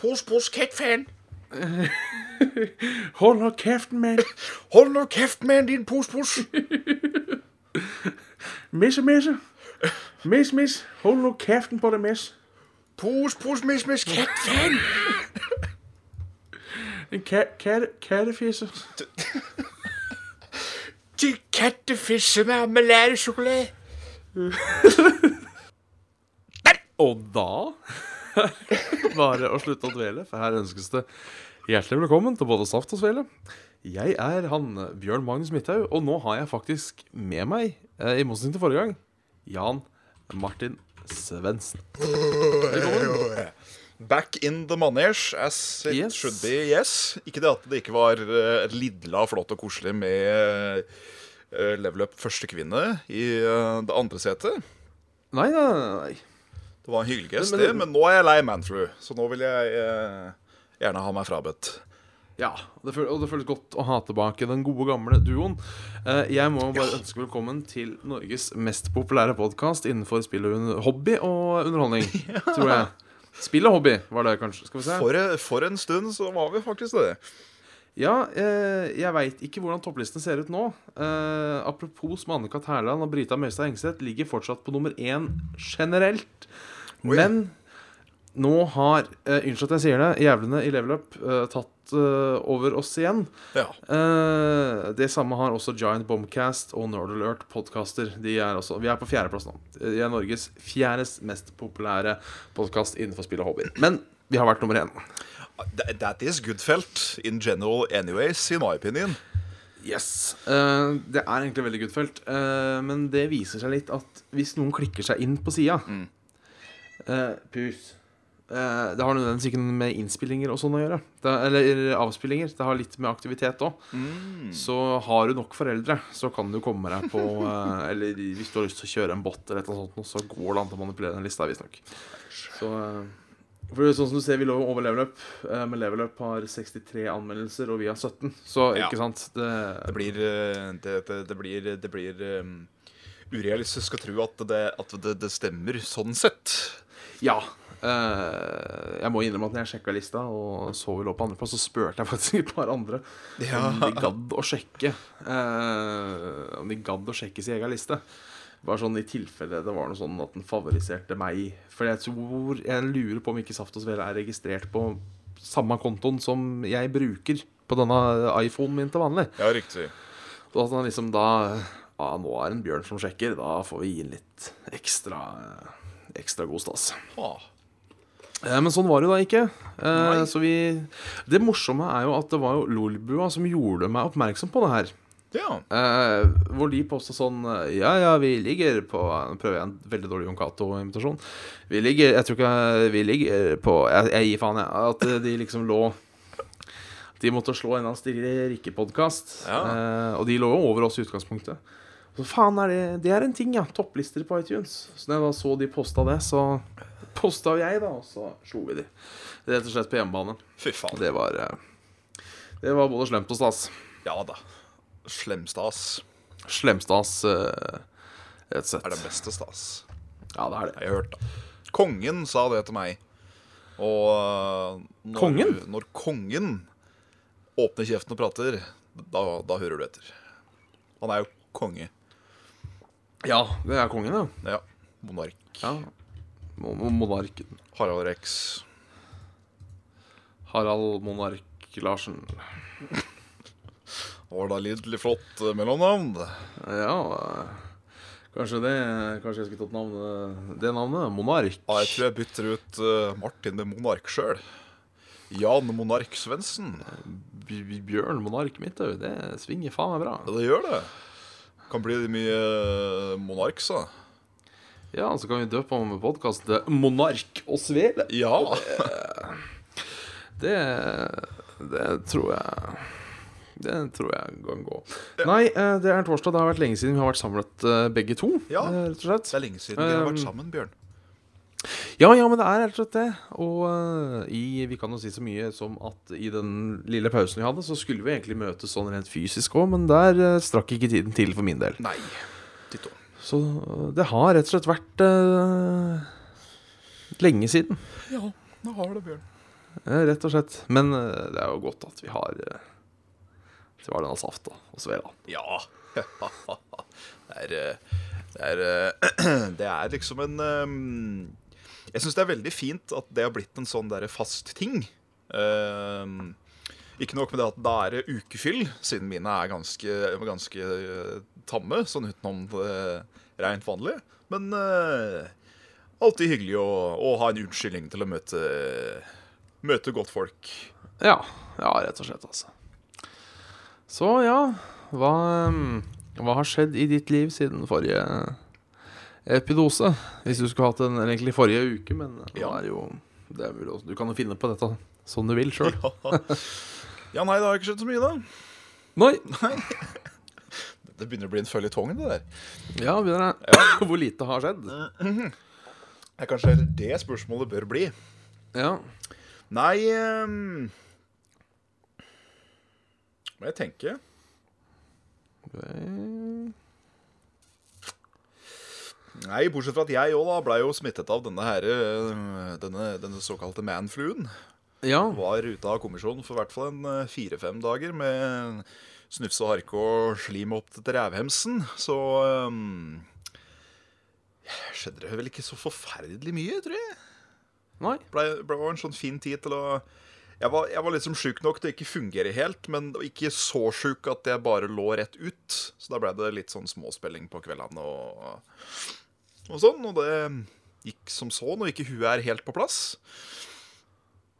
Pos, pos, cat-fan. Hold nå kjeften, mann. Hold nå kjeften, mann, din pos, pos. Misse, misse. Miss, miss. Hold nå kjeften på det, miss. Pos, pos, miss, miss, cat-fan. En ka- ka- kattefisse. Til kattefisse med marmeladesjokolade. Og da var det å slutte å dvele, for her ønskes det hjertelig velkommen til både Saft og Svele. Jeg er han Bjørn Magnus Midthaug, og nå har jeg faktisk med meg, eh, i motsetning til forrige gang, Jan Martin Svendsen. Velkommen. Back in the manesj as it Yes. should be, yes. Ikke det at det ikke var uh, lidla flott og koselig med uh, level up første kvinne i uh, det andre setet. Nei, nei, nei. Det var en hyggelig gest, Men- men- men nå er jeg lei Manthrew, så nå vil jeg eh, gjerne ha meg frabedt. Ja, det føles, og det føles godt å ha tilbake den gode, gamle duoen. Eh, jeg må bare ønske velkommen til Norges mest populære podkast innenfor spill og hobby og underholdning, tror jeg. Spill og hobby var det kanskje. Skal vi se. For, for en stund så var vi faktisk det. Ja, eh, jeg veit ikke hvordan topplisten ser ut nå. Eh, apropos Anne-Kat. Hærland og Brita Møystad Engseth ligger fortsatt på nummer én generelt. Oi. Men nå har, uh, unnskyld at jeg sier det, jævlene i Level Up uh, tatt uh, over oss igjen. Ja. Uh, det samme har også Giant Bombcast og Nerd Alert podcaster. De er også, vi er på fjerdeplass nå. De er Norges fjerdest mest populære podkast innenfor spill og hobby. Men vi har vært nummer én. That, is good felt in general anyways, in my opinion. Yes. Uh, det er egentlig veldig good felt. eh, men det viser seg litt at hvis noen klikker seg inn på sida eh, Pus. Eh, det har nødvendigvis ikke med innspillinger og sånn å gjøre. Det, eller avspillinger. Det har litt med aktivitet òg. Så har du nok foreldre, så kan du komme deg på eh, Eller hvis du har lyst til å kjøre en bot, eller noe sånt, så går det an å manipulere den lista, visstnok. Så for det er sånn som du ser, Vi lå over level up, men level up har 63 anmeldelser, og vi har 17. Så Ja. ikke sant det, Det blir Det, det, det blir, det blir um, urealistisk å tro at, det, at det, det stemmer sånn sett. Ja. Uh, jeg må innrømme at når jeg sjekka lista og så vi lå på andreplass, så spurte jeg faktisk et par andre Ja. om de gadd å sjekke. uh, om de gadd å sjekke sin egen liste. Bare sånn i tilfelle det var noe sånn at den favoriserte meg. For jeg tror Jeg lurer på om ikke Saft og Svele er registrert på samme kontoen som jeg bruker på denne iPhonen min til vanlig. Ja, riktig. Så at han liksom da Ja, nå er det en bjørn som sjekker. Da får vi gi den litt ekstra Ekstra god stas. Ah. Eh, Men sånn var det da ikke. Eh, Nei. så vi Det morsomme er jo at det var jo Lolbua som gjorde meg oppmerksom på det her. Ja. Eh, hvor de posta sånn eh, Ja, ja, vi ligger på Nå prøver jeg en veldig dårlig Jon Cato-invitasjon. Vi ligger Jeg tror ikke Vi ligger på Jeg, jeg gir faen, jeg. At de liksom lå De måtte slå en av Stirre Rikke-podkast. Ja. Eh, og de lå jo over oss i utgangspunktet. Så faen er det Det er en ting, ja. Topplister på iTunes. Så når jeg da så de posta det, så posta jeg, da, og så slo vi de. Rett og slett på hjemmebane. Fy faen. det var eh, Det var både slemt og stas. Ja da. Slemstas Slemstas, eh, rett og slett. er det beste stas. Ja, det er det. Jeg har hørt det. Kongen sa det til meg. Og uh, når, Kongen? Når kongen åpner kjeften og prater, da, da hører du etter. Han er jo konge. Ja, det er kongen, ja. Ja. Monark. ja. Mo- mo- Monarken. Harald Rex. Harald Monark Larsen. Var da litt flott eh, mellomnavn. Ja Kanskje det Kanskje jeg skulle tatt navnet det navnet? Monark. Ja, jeg tror jeg bytter ut eh, Martin med Monark sjøl. Jan Monark Svendsen. Bjørn Monark Midthaug. Det svinger faen meg bra. Ja, det gjør det. Kan bli mye monark, Monarks, da. Ja, så kan vi døpe om podkasten til Monark og Svele. Ja. Det, det tror jeg Det tror jeg kan gå. Nei, eh, det er torsdag. Det har vært lenge siden vi har vært samlet eh, begge to. Ja. eh. Det er lenge siden vi har vært sammen, Bjørn. Ja, ja, men det er rett og slett det. Og eh, i, vi kan jo si så mye som at i den lille pausen vi hadde, så skulle vi egentlig møtes sånn rent fysisk òg, men der uh, strakk ikke tiden til for min del. Nei. Ditto. Så eh, det har rett og slett vært uh, lenge siden. Ja, nå har det, Bjørn. eh, rett og slett. Men uh, det er jo godt at vi har At vi denne safta og svela. Ja. Det er, det er, det er liksom en eh, Jeg syns det er veldig fint at det har blitt en sånn der fast ting. Uh, ikke nok med det at da er det ukefyll, siden mine er ganske, ganske eh, tamme, sånn utenom det rent vanlig. Men uh, alltid hyggelig å, å ha en unnskyldning til å møte, møte godt folk. Ja, ja, rett og slett, altså. Så ja, hva, hva har skjedd i ditt liv siden forrige epidose? Hvis du skulle hatt en egentlig forrige uke, men Ja. er jo det er mulig, Du kan jo finne på dette som du vil sjøl. Ja, nei, det har ikke skjedd så mye, da. Nei. Det begynner å bli en føljetong, det der. Ja, begynner det. Ja. Hvor lite har skjedd? Det er kanskje det spørsmålet bør bli. Ja. Nei um... Må jeg tenke. Nei, bortsett fra at jeg òg blei jo smittet av denne her, eh, denne, denne såkalte manfluen. Ja. Var ute av kommisjonen for i hvert fall en eh, fire-fem dager med snufse og harke og slim opp til rævhemsen. Så um, skjedde det vel ikke så forferdelig mye, tror jeg. Nei. ble, ble var en sånn fin tid til å Jeg var, jeg var liksom sjuk nok til å ikke fungere helt, men ikke så sjuk at jeg bare lå rett ut. Så da ble det litt sånn småspilling på kveldene og, og sånn. Og det gikk som så når ikke huet er helt på plass.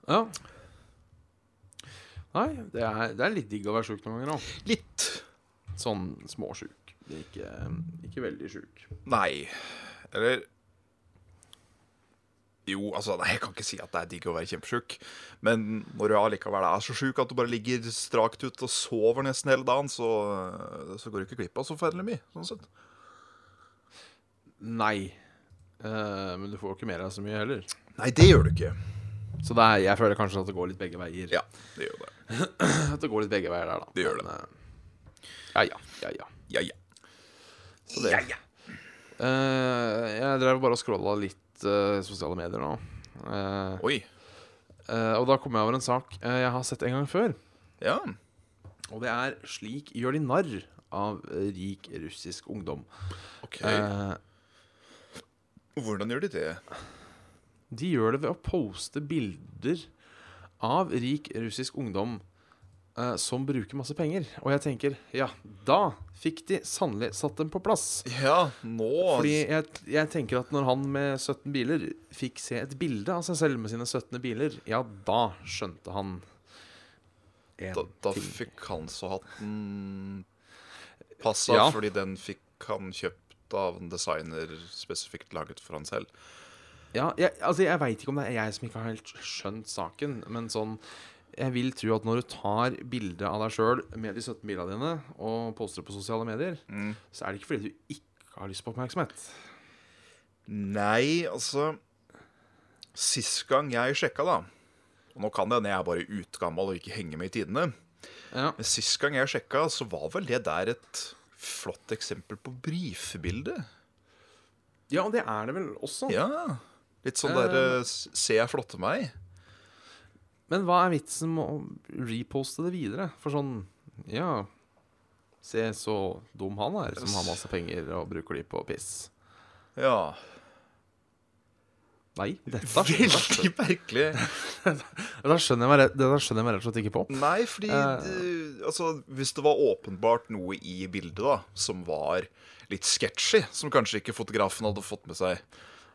Ja. Nei, det er, det er litt digg å være sjuk noen ganger òg. Litt. Sånn småsjuk. Ikke, ikke veldig sjuk. Nei. Eller Jo, altså, nei, jeg kan ikke si at det er digg å være kjempesjuk. Men når du allikevel er så sjuk at du bare ligger strakt ut og sover nesten hele dagen, så, så går du ikke glipp av så forferdelig mye. sånn sett. Nei. Uh, men du får jo ikke mer av så mye heller. Nei, det gjør du ikke. Så det er, jeg føler kanskje at det går litt begge veier. Ja, det gjør det. At det går litt begge veier der, da. Det gjør eh, ja, ja. Ja, ja. Ja, ja. Så det. Eh, jeg drev bare og scrolla litt uh, sosiale medier nå. Uh, Oi. og da kom jeg over en sak jeg har sett en gang før. Ja. Og det er 'Slik gjør de narr av rik russisk ungdom'. OK. Hvordan gjør de det? de gjør det ved å poste bilder av rik russisk ungdom eh, som bruker masse penger. Og jeg tenker, ja, da fikk de sannelig satt dem på plass. Ja, nå Fordi jeg, jeg tenker at når han med 17 biler fikk se et bilde av seg selv med sine 17 biler, ja, da skjønte han en Da, da ting. fikk han så hatten passa, Ja. fordi den fikk han kjøpt av en designer spesifikt laget for han selv. Ja, jeg, altså jeg veit ikke om det er jeg som ikke har helt skjønt saken, men sånn Jeg vil tro at når du tar bilde av deg sjøl med de 17 bilene dine og poster det på sosiale medier, Mm. så er det ikke fordi du ikke har lyst på oppmerksomhet. Nei, altså Sist gang jeg sjekka, da Og nå kan det hende jeg er bare utgammal og ikke henger med i tidene. Ja. Men sist gang jeg sjekka, så var vel det der et flott eksempel på brifbilde. ja, det er det vel også. Ja. Litt sånn derre der eh, Se jeg flotte meg. Men hva er vitsen med å reposte det videre? For sånn Ja, se så dum han er, som har masse penger og bruker de på piss. Ja. Nei, dette Veldig merkelig. da skjønner jeg meg rett, skjønner jeg meg rett og slett ikke på. Nei, fordi Eh. det, altså, Hvis det var åpenbart noe i bildet da som var litt sketchy, som kanskje ikke fotografen hadde fått med seg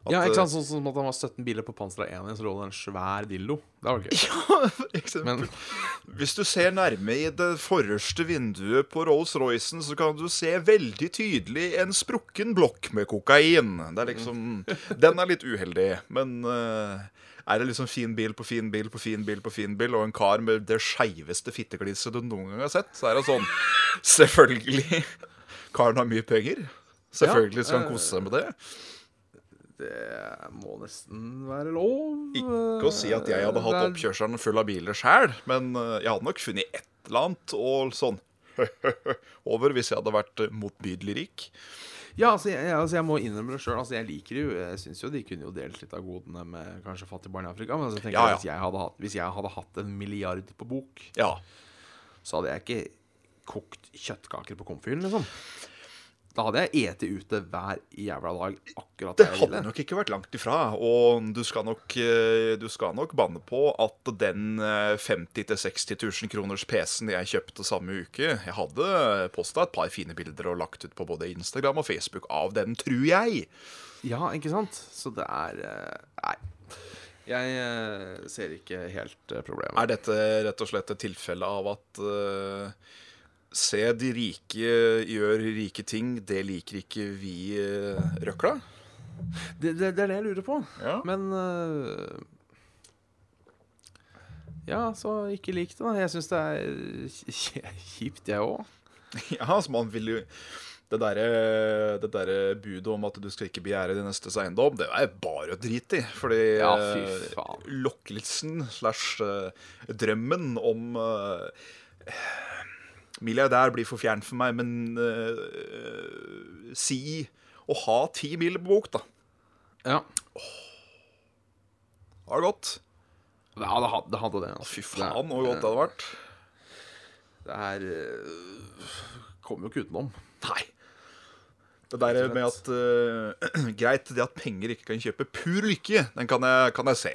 at, Ja, ikke eh, sant, Sånn som at han var 17 biler på Pansra 1 så lå det en svær dildo. Det var gøy. Ja, eksempel. Men Hvis du ser nærme i det forreste vinduet på Rolls-Roycen, så kan du se veldig tydelig en sprukken blokk med kokain. Det er liksom Den er litt uheldig, men uh, er det liksom fin bil på fin bil på fin bil på fin bil, og en kar med det skeiveste fittegliset du noen gang har sett, så er det sånn Selvfølgelig. Karen har mye penger. Selvfølgelig skal han kose seg med det. Det må nesten være lov. Ikke å si at jeg hadde hatt er- oppkjørselen full av biler sjæl, men eh, jeg hadde nok funnet et eller annet og sånn over hvis jeg hadde vært eh, motbydelig rik. Ja, altså jeg, altså jeg må innrømme det sjøl. Altså jeg liker jo Jeg syns jo de kunne jo delt litt av godene med kanskje fattige barn i Afrika. Men altså jeg tenker Ja, ja. Hvis, jeg hadde hatt, hvis jeg hadde hatt en milliard på bok, Ja. så hadde jeg ikke kokt kjøttkaker på komfyren, liksom. Da hadde jeg ete ute hver jævla dag akkurat Det det hadde nok ikke vært langt ifra. Og du skal nok, eh, du skal nok banne på at den eh, 50 000-60 000 kroners PC-en jeg kjøpte samme uke Jeg hadde posta et par fine bilder og lagt ut på både Instagram og Facebook av den, tror jeg. Ja, ikke sant? Så det er eh, Nei. Jeg eh, ser ikke helt problemet. Er dette rett og slett et tilfelle av at eh, Se, de rike gjør rike ting. Det liker ikke vi uh, røkla. Det, det, det er det jeg lurer på. Ja. Men uh, Ja, så ikke lik det, da. Jeg syns det er kjipt, jeg òg. Ja, altså man vil jo det derre det der budet om at du skal ikke begjære din nestes eiendom, det er bare å drite i. Fordi Ja, fy eh, lokkelsen slash eh, drømmen om eh, Milliardær blir for fjernt for meg, men uh, si å ha ti mil på bok, da. Ja. Har det gått? ja, det hadde det. Hadde det altså. Fy faen, hvor godt det hadde vært. Det her uh, Kommer jo ikke utenom. Nei. Det der med at uh, Greit, det at penger ikke kan kjøpe pur lykke, den kan jeg, kan jeg se.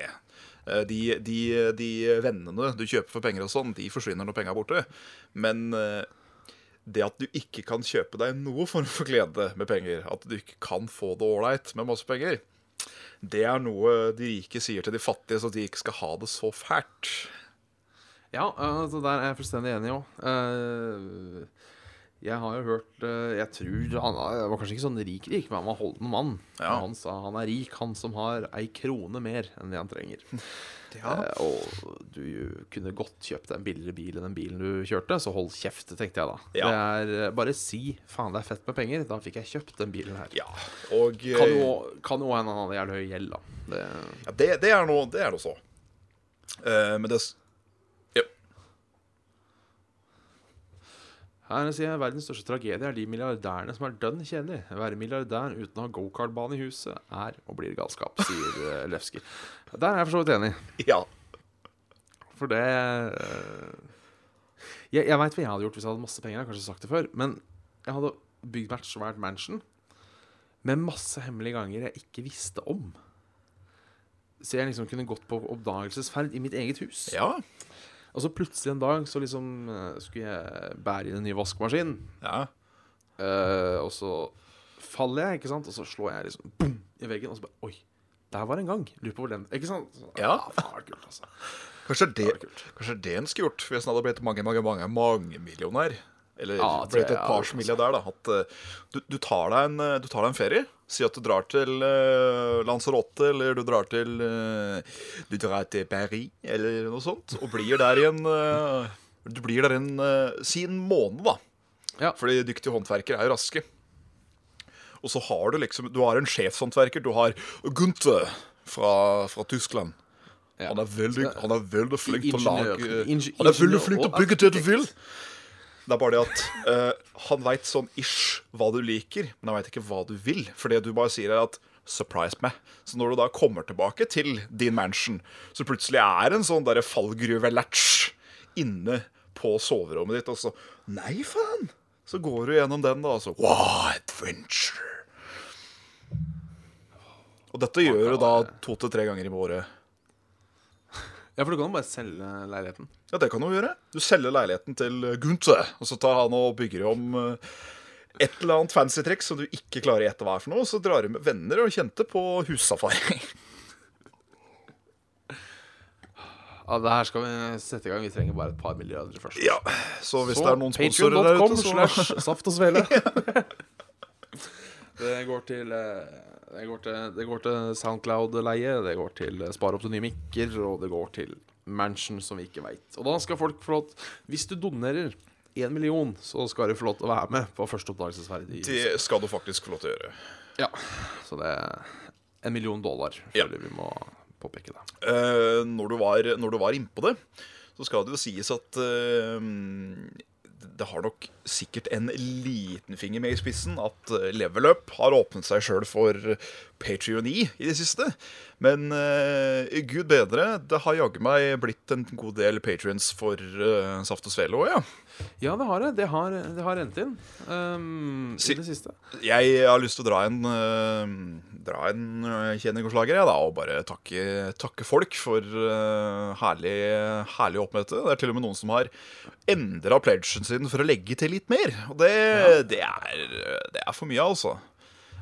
Eh, de, de, de vennene du kjøper for penger og sånn, de forsvinner når penga er borte. Men eh, det at du ikke kan kjøpe deg noe form for glede med penger, at du ikke kan få det ålreit med masse penger, det er noe de rike sier til de fattige, så de ikke skal ha det så fælt. Ja, altså der er jeg fullstendig enig òg. Jeg har jo hørt øh, Jeg tror han var kanskje ikke sånn rik-rik, men han var holden mann. Ja. Han sa han er rik, han som har ei krone mer enn det han trenger. Ja. Eh, og du kunne godt kjøpt deg en billigere bil enn den bilen du kjørte, så hold kjeft, tenkte jeg da. Ja. Det er eh, Bare si 'faen, det er fett med penger', da fikk jeg kjøpt den bilen her. ja. Og Kan eh, jo jo hende han hadde jævlig høy gjeld, da. Det, det, det er noe Det er noe så. Eh, men det s- ja. Her sier jeg verdens største tragedie er de milliardærene som er dønn kjedelige. Være milliardær uten å ha gokartbane i huset er og blir galskap, sier uh, Der er jeg for så vidt enig. ja. For det øh, Jeg, jeg veit hva jeg hadde gjort hvis jeg hadde masse penger. Jeg har kanskje sagt det før. Men jeg hadde bygd et svært mansion med masse hemmelige ganger jeg ikke visste om. Så jeg liksom kunne gått på oppdagelsesferd i mitt eget hus. Ja. Og så plutselig en dag så liksom øh, skulle jeg bære inn en ny vaskemaskin. ja. øh, og så faller jeg, ikke sant? Og så slår jeg liksom boom, i veggen. Og så bare Oi, der var en gang. Lurer på hvor den Ikke sant? Så, Ja. ah, faen, det var kult, altså. Kanskje det, Det var kult. kanskje det en skulle gjort hvis en hadde blitt mange, mange, mange, mange millionær. Eller Ja, blitt et par pars også. milliardær. da At eh, du, du, tar en, eh, du tar deg en ferie. Si at du drar til uh, Lanzarote, eller du drar til uh, Du drar til Paris, eller noe sånt, og blir der i en uh, Du blir der en Si en måned, da. Ja. Fordi dyktige håndverkere er jo raske. Og så har du liksom Du har en sjefshåndverker. Du har Gunther fra, fra Tyskland. Ja. Han er veldig, han er veldig flink til å lage Han er veldig flink til å bygge det du vil. Det er bare det at uh, han veit sånn ish hva du liker, men han veit ikke hva du vil. For det du bare sier, er at 'surprise meg'. Så når du da kommer tilbake til din mansion, så plutselig er en sånn derre fallgruve-latch inne på soverommet ditt, og så Nei, faen! Så går du gjennom den, da, og så Wow, adventure! Og dette gjør du da to til tre ganger i året. Ja, for du kan jo bare selge leiligheten. Ja, det kan du gjøre. Du selger leiligheten til Gunther, og så tar han og bygger om eh, et eller annet fancy triks som du ikke klarer å gjette hva er for noe, og så drar du med venner og kjente på hussafari. Ja, det her skal vi sette i gang. Vi trenger bare et par milliarder først. ja, så hvis det er noen sponsorer der ute, så slash saft og svele. det går til eh, det går til, til Soundcloud-leie, det går til eh, spare opp til nye mikker, og det går til Mansion som vi ikke veit. Og da skal folk få lov Hvis du donerer én million, så skal du få lov til å være med på første oppdagelsesferd. Det skal du faktisk få lov til å gjøre. Ja, så det er en million dollar, Ja. føler vi må påpeke det. Uh, når, du var, når du var innpå det, så skal det jo sies at uh, det har nok sikkert en liten finger med i spissen at eh, Level Up har åpnet seg sjøl for Patrioni i det siste. Men uh, gud bedre, det har jaggu meg blitt en god del patrions for uh, Saft og Svele òg, ja. Ja, det har det. Det har, det har rent inn um, Si- i det siste. Jeg har lyst til å dra en, uh, dra en kjenningslager, kjenningoslager, jeg, da, og bare takke, takke folk for uh, herlig, herlig oppmøte. Det er til og med noen som har endra pledgen sin for å legge til litt mer. Og det, det, er, det er for mye, altså.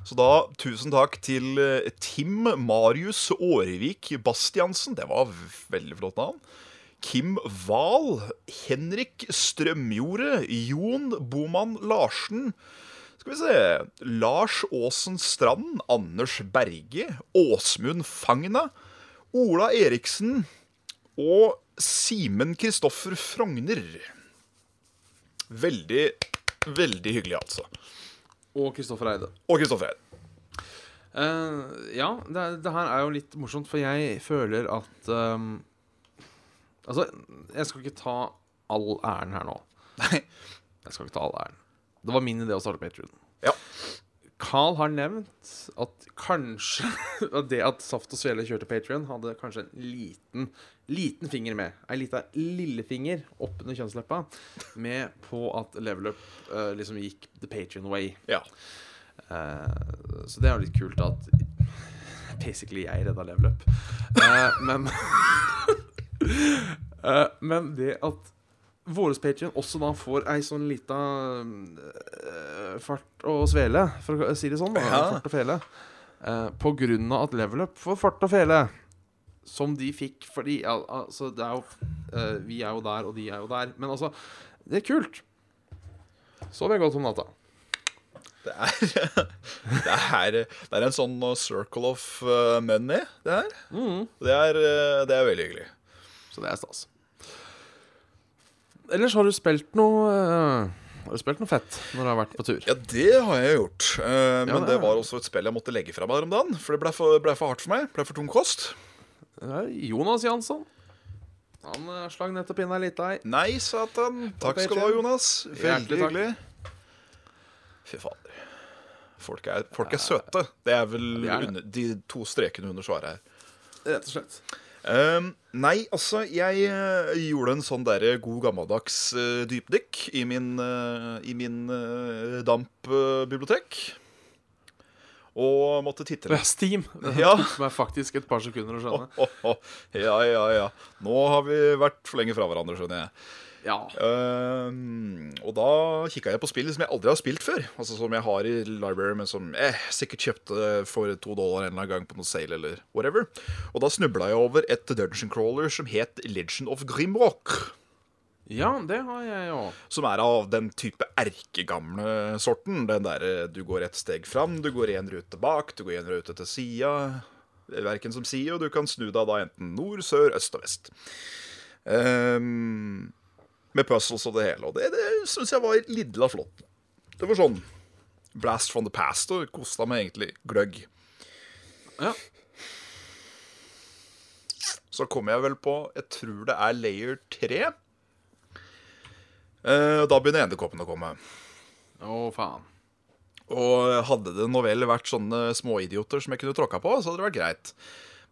Så da, tusen takk til uh, Tim Marius Årevik Bastiansen. Det var veldig flott navn. Kim Wahl, Henrik Strømjordet, Jon Boman Larsen. Skal vi se Lars Aasen Strand, Anders Berge, Åsmund Fagna, Ola Eriksen og Simen Kristoffer Frogner. Veldig, veldig hyggelig, altså. Og Kristoffer Eide. Og Kristoffer Eide. Eh, ja, det, det her er jo litt morsomt, for jeg føler at um, Altså, jeg skal ikke ta all æren her nå. Nei. Jeg skal ikke ta all æren. Det var min idé å starte Patrion. Ja. Carl har nevnt at kanskje at det at Saft og Svele kjørte Patrion, hadde kanskje en liten liten finger med. Ei lita lillefinger oppunder kjønnsleppa med på at Level Up uh, liksom gikk the Patrion way. Ja. Uh, så det er jo litt kult at Basically jeg redda level up. Uh, men Men det at våre Patrion også da får ei sånn lita fart og svele, for å si det sånn, da, Ja. fart og fele, på grunn av at level up får fart og fele, som de fikk fordi ja, altså, det er jo uh, Vi er jo der, og de er jo der. Men altså, det er kult. Sover jeg godt om natta. Det er, det er, det er en sånn uh, circle of uh, money, det her. Det, er, uh, det er veldig hyggelig. Så det er stas. Ellers har du spilt noe eh, Har du spilt noe fett når du har vært på tur? Ja, det har jeg gjort. Uh, men det det var også et spill jeg måtte legge fra meg her om dagen. For det ble for, ble for hardt for meg. Ble for tung kost. Jonas Jansson. Han uh, slang nettopp inn ei lita ei. Nei, satan. Takk skal du ha, Jonas. Veldig hyggelig. Fy fader. Folk er, folk er søte. Det er vel er under, de to strekene under svaret her. Rett og slett. Um, nei, altså, jeg eh, gjorde en sånn derre god gammeldags uh, dypdykk i min, uh, i min eh, damp-bibliotek. Og måtte titte Ja, litt. Steam. Det Ja. tok meg faktisk et par sekunder å skjønne. Oh, oh, oh. ja, ja, ja. Nå har vi vært for lenge fra hverandre, skjønner jeg. Ja. Ehm, og da kikka jeg på spill som jeg aldri har spilt før. Altså Som jeg har i library, men som jeg sikkert kjøpte for to dollar en eller annen gang på noe sale eller whatever. Og da snubla jeg over et dungeon crawler som het Legend of Grimrock. Ja, det har jeg òg. Som er av den type erkegamle sorten. Den derre du går ett steg fram, du går én rute bak, du går én rute til sida. Verken som side, og du kan snu deg da enten nord, sør, øst og vest. Um, med puzzles og det hele. Og det, det syns jeg var lidla flott. Det var sånn blast from the past, og kosta meg egentlig gløgg. Ja. Så kommer jeg vel på Jeg tror det er layer 3. Eh, da begynner edderkoppene å komme. Å, faen. Og hadde det nå vel vært sånne småidioter som jeg kunne tråkka på, så hadde det vært greit.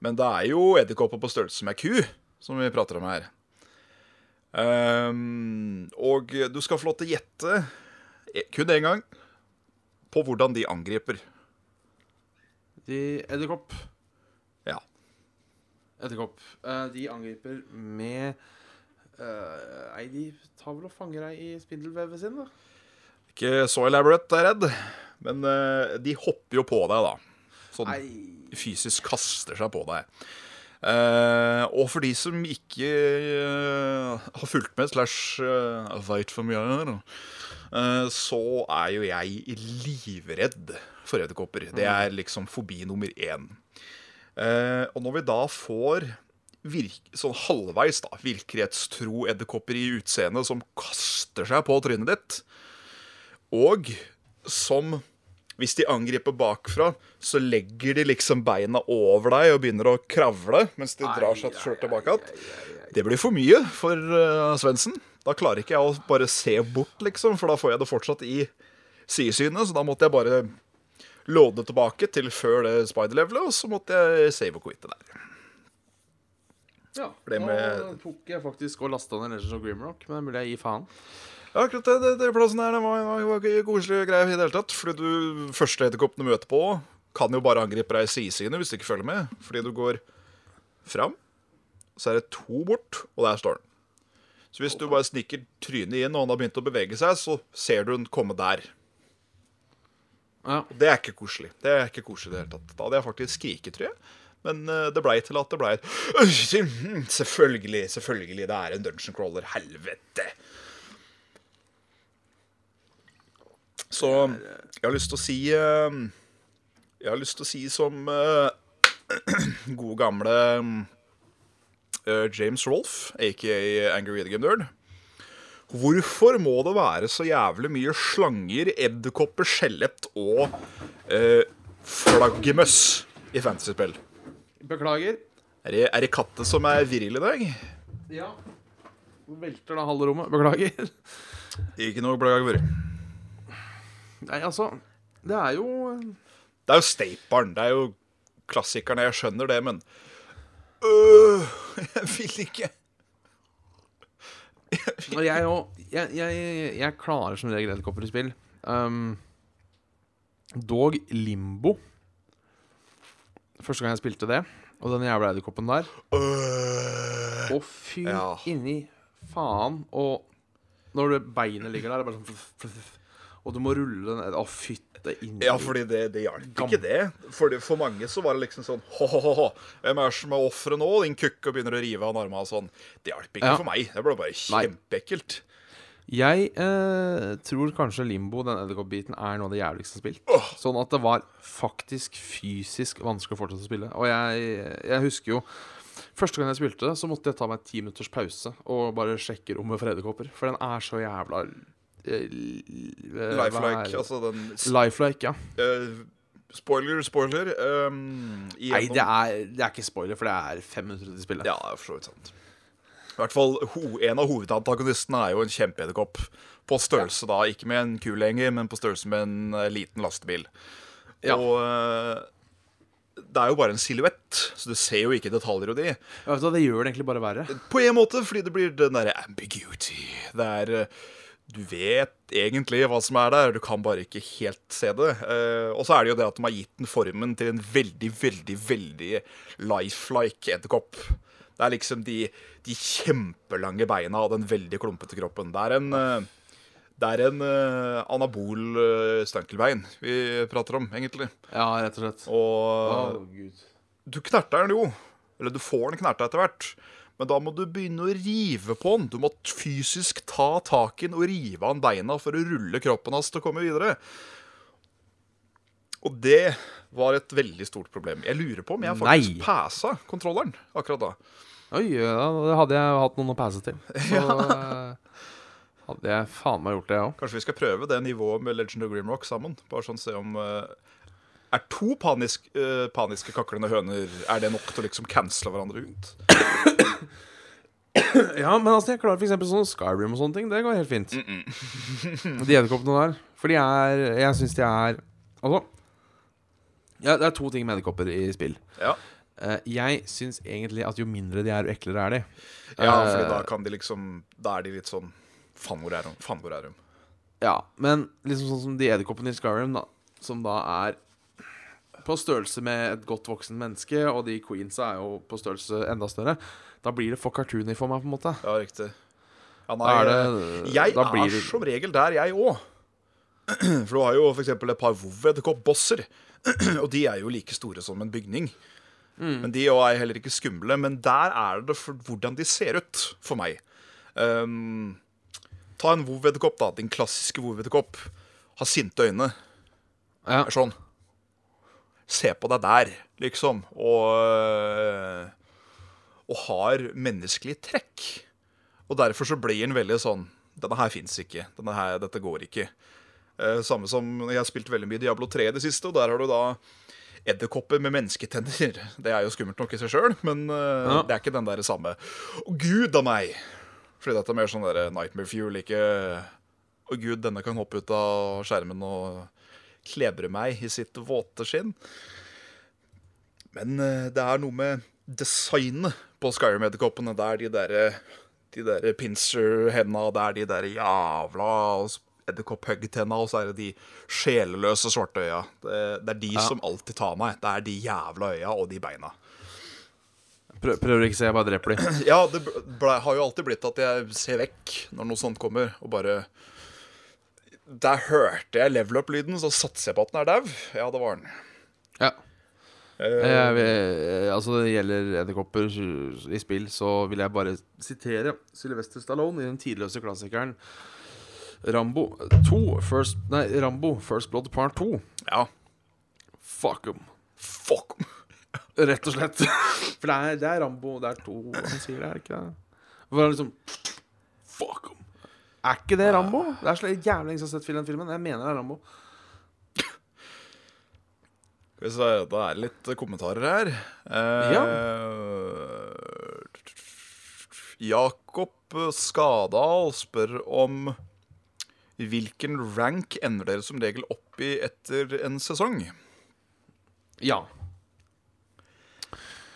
Men det er jo edderkopper på størrelse med ku som vi prater om her. Um, og du skal få lov til å gjette eh, kun én gang på hvordan de angriper. De Edderkopp. Ja. Edderkopp. Eh, de angriper med Nei, de tar vel og fanger deg i spindelvevet sin, da. Ikke så elaborate, er jeg redd. Men uh, de hopper jo på deg, da. Sånn Nei. fysisk kaster seg på deg. Uh, og for de som ikke uh, har fulgt med, slash uh, veit for mye her, eh, så er jo jeg livredd for edderkopper. Det er liksom fobi nummer én. Eh, og når vi da får virk, sånn halvveis da, virkelighetstro edderkopper i utseendet som kaster seg på trynet ditt, og som hvis de angriper bakfra, så legger de liksom beina over deg og begynner å kravle mens de drar seg sjøl tilbake igjen. Det blir for mye for uh, Svendsen. Da klarer ikke jeg å bare se bort, liksom, for da får jeg det fortsatt i sidesynet. Så da måtte jeg bare låde tilbake til før det spider-levelet, og så måtte jeg save og quitte der. Ja, det med- Nå tok jeg faktisk og lasta ned Legends of Grimrock, men det mulig jeg gir faen. Ja, akkurat det, det, det plassen her det var, var, var koselig greie i det hele tatt. Fordi du første edderkoppen du møter på, kan jo bare angripe deg i sidesynet hvis du ikke følger med. Fordi du går fram, så er det to bort, og der står den. Så hvis du bare sniker trynet inn, og han har begynt å bevege seg, så ser du den komme der. Ja. Det er ikke koselig. Det er ikke koselig i det hele tatt. Da hadde jeg faktisk skriket, tror jeg. Men eh, det blei til at det blei et Selvfølgelig, selvfølgelig. Det er en dungeon crawler. Helvete. Så jeg har lyst til å si eh, Jeg har lyst til å si som eh, gode gamle James Rolfe, aka Angry Video Game Nerd. Hvorfor må det være så jævlig mye slanger, edderkopper, skjelett og eh, flaggermøss i fantasyspill? Beklager. Er det, er det katte som er viril i dag? Ja. Velter da halve rommet. Beklager. Ikke noe beklager. Nei, altså Det er jo Det er jo staperen. Det er jo klassikerne. Jeg skjønner det, men øh, Jeg vil ikke. Jeg jo jeg, jeg, jeg klarer som regel edderkopper i spill. Um, dog Limbo. Første gang jeg spilte det, og den jævla edderkoppen der Øh. Å, fy Ja. inni faen. Og når det beinet ligger der, det er bare sånn fluff, fluff, Og du må rulle den ned. Å, fytte inni Ja, fordi det, det hjalp ikke det. For, for mange så var det liksom sånn Ho-ho-ho, hvem er det som er offeret nå? Din kukk og begynner å rive av armene og sånn. Det hjalp ikke Ja. for meg. Det ble bare Nei. kjempeekkelt. Jeg eh, tror kanskje Limbo, den edderkoppbiten, er noe av det jævligste jeg har spilt. Sånn at det var faktisk fysisk vanskelig å fortsette å spille. Og jeg, jeg husker jo Første gang jeg spilte, så måtte jeg ta meg ti minutters pause og bare sjekke rommet for edderkopper. For den er så jævla eh, eh, Lifelike. Altså den Lifelike, ja. Uh, Spoiler, spoiler. Um, Nei, det er, det er ikke spoiler, for det er fem minutter til spillet. Ja, for så vidt sant. I hvert fall, ho En av hovedantagonistene er jo en kjempeedderkopp. På størrelse da, ikke med en ku lenger, men på størrelse med en eh, liten lastebil. Ja. Og eh, det er jo bare en silhuett, så du ser jo ikke detaljer og de. Ja, Det gjør det egentlig bare verre. På en måte, fordi det blir den derre ambiguity. Det er eh, Du vet egentlig hva som er der, du kan bare ikke helt se det. Og så er det jo det at de har gitt den formen til en veldig, veldig, veldig lifelike edderkopp. Det er liksom de, de kjempelange beina og den veldig klumpete kroppen. Det er en eh, det er en eh, anabol uh, stankelbein vi prater om, egentlig. Ja, rett og slett. Og Å, du knerter den jo. Eller du får den knerta etter hvert. Men da må du begynne å rive på den. Du må fysisk ta tak i den og rive av den beina for å rulle kroppen hans til å komme videre. Og det var et veldig stort problem. Jeg lurer på om jeg faktisk Nei. passa kontrolleren akkurat da. Oi, ja, det hadde jeg hatt noen å passe til. Så eh, hadde jeg faen meg gjort det, jeg òg. Kanskje vi skal prøve det nivået med Legend of Grimrock sammen? Bare sånn se om eh, Er to panisk, eh, paniske kaklende høner Er det nok til å liksom cancele hverandre ut? Ja, men altså, jeg klarer for eksempel sånn Skyrim og sånne ting. Det går helt fint. De edderkoppene der. For de er Jeg syns de er Altså ja, Det er to ting med edderkopper i spill. Ja, jeg syns egentlig at jo mindre de er, jo eklere er de. ja for fordi da kan de liksom Da er de litt sånn Faen, hvor er de? Faen, hvor er de? Ja, men liksom sånn som de edderkoppene i Skyrim, da, som da er på størrelse med et godt voksen menneske, og de queensa er jo på størrelse enda større, da blir det for cartoony for meg, på en måte. Ja, riktig. Ja, nei, er eh, det jeg da blir er som regel der, jeg òg. For du har jo f.eks. et par vov-edderkopp-bosser, Og de er jo like store som en bygning. Mm. Men de er heller ikke skumle. Men der er det for hvordan de ser ut, for meg. Um, ta en WoW-edderkopp, da. Din klassiske WoW-edderkopp. Har sinte øyne. Ja. Sånn. Se på deg der, liksom. Og, øh, og har menneskelige trekk. Og derfor så blir den veldig sånn Denne her fins ikke. Her, dette går ikke. Eh, samme som jeg har spilt veldig mye Diablo 3 i det siste, og der har du da edderkopper med mennesketenner. Det er jo skummelt nok i seg sjøl, men eh, Ja. det er ikke den der samme Å, gud a meg! Fordi dette er mer sånn der Nightmare Fuel, ikke Å, gud, denne kan hoppe ut av skjermen og klebre meg i sitt våte skinn. Men eh, det er noe med designet på Skyrim-edderkoppene. Det er de derre de der pincer-henda, det er de der jævla edderkopp-huggtenna, og så er det de sjeleløse svarte øya. Det, det er de Ja. som alltid tar meg. Det er de jævla øya og de beina. Prøv, prøver ikke å se, jeg bare dreper de. Ja, det ble, har jo alltid blitt at jeg ser vekk når noe sånt kommer, og bare Der hørte jeg level up-lyden, så satser jeg på at den er dau. Ja, det var den. Ja. Eh, Jeg, vil- altså, det gjelder edderkopper i spill, så vil jeg bare sitere Sylvester Stallone i den tidløse klassikeren Rambo 2 First, Nei, Rambo First Blood Part 2. ja. Fuck 'em. Fuck. Rett og slett. For det er, det er Rambo Det er to han sier det, er ikke det? Hvor han liksom Fuck 'em. Er ikke det Rambo? Det er så jævlig lenge siden jeg har sett den filmen. Jeg mener det er Rambo. Hvis det er det litt kommentarer her. Eh, Jakob Skadal spør om hvilken rank ender dere som regel opp i etter en sesong? Ja.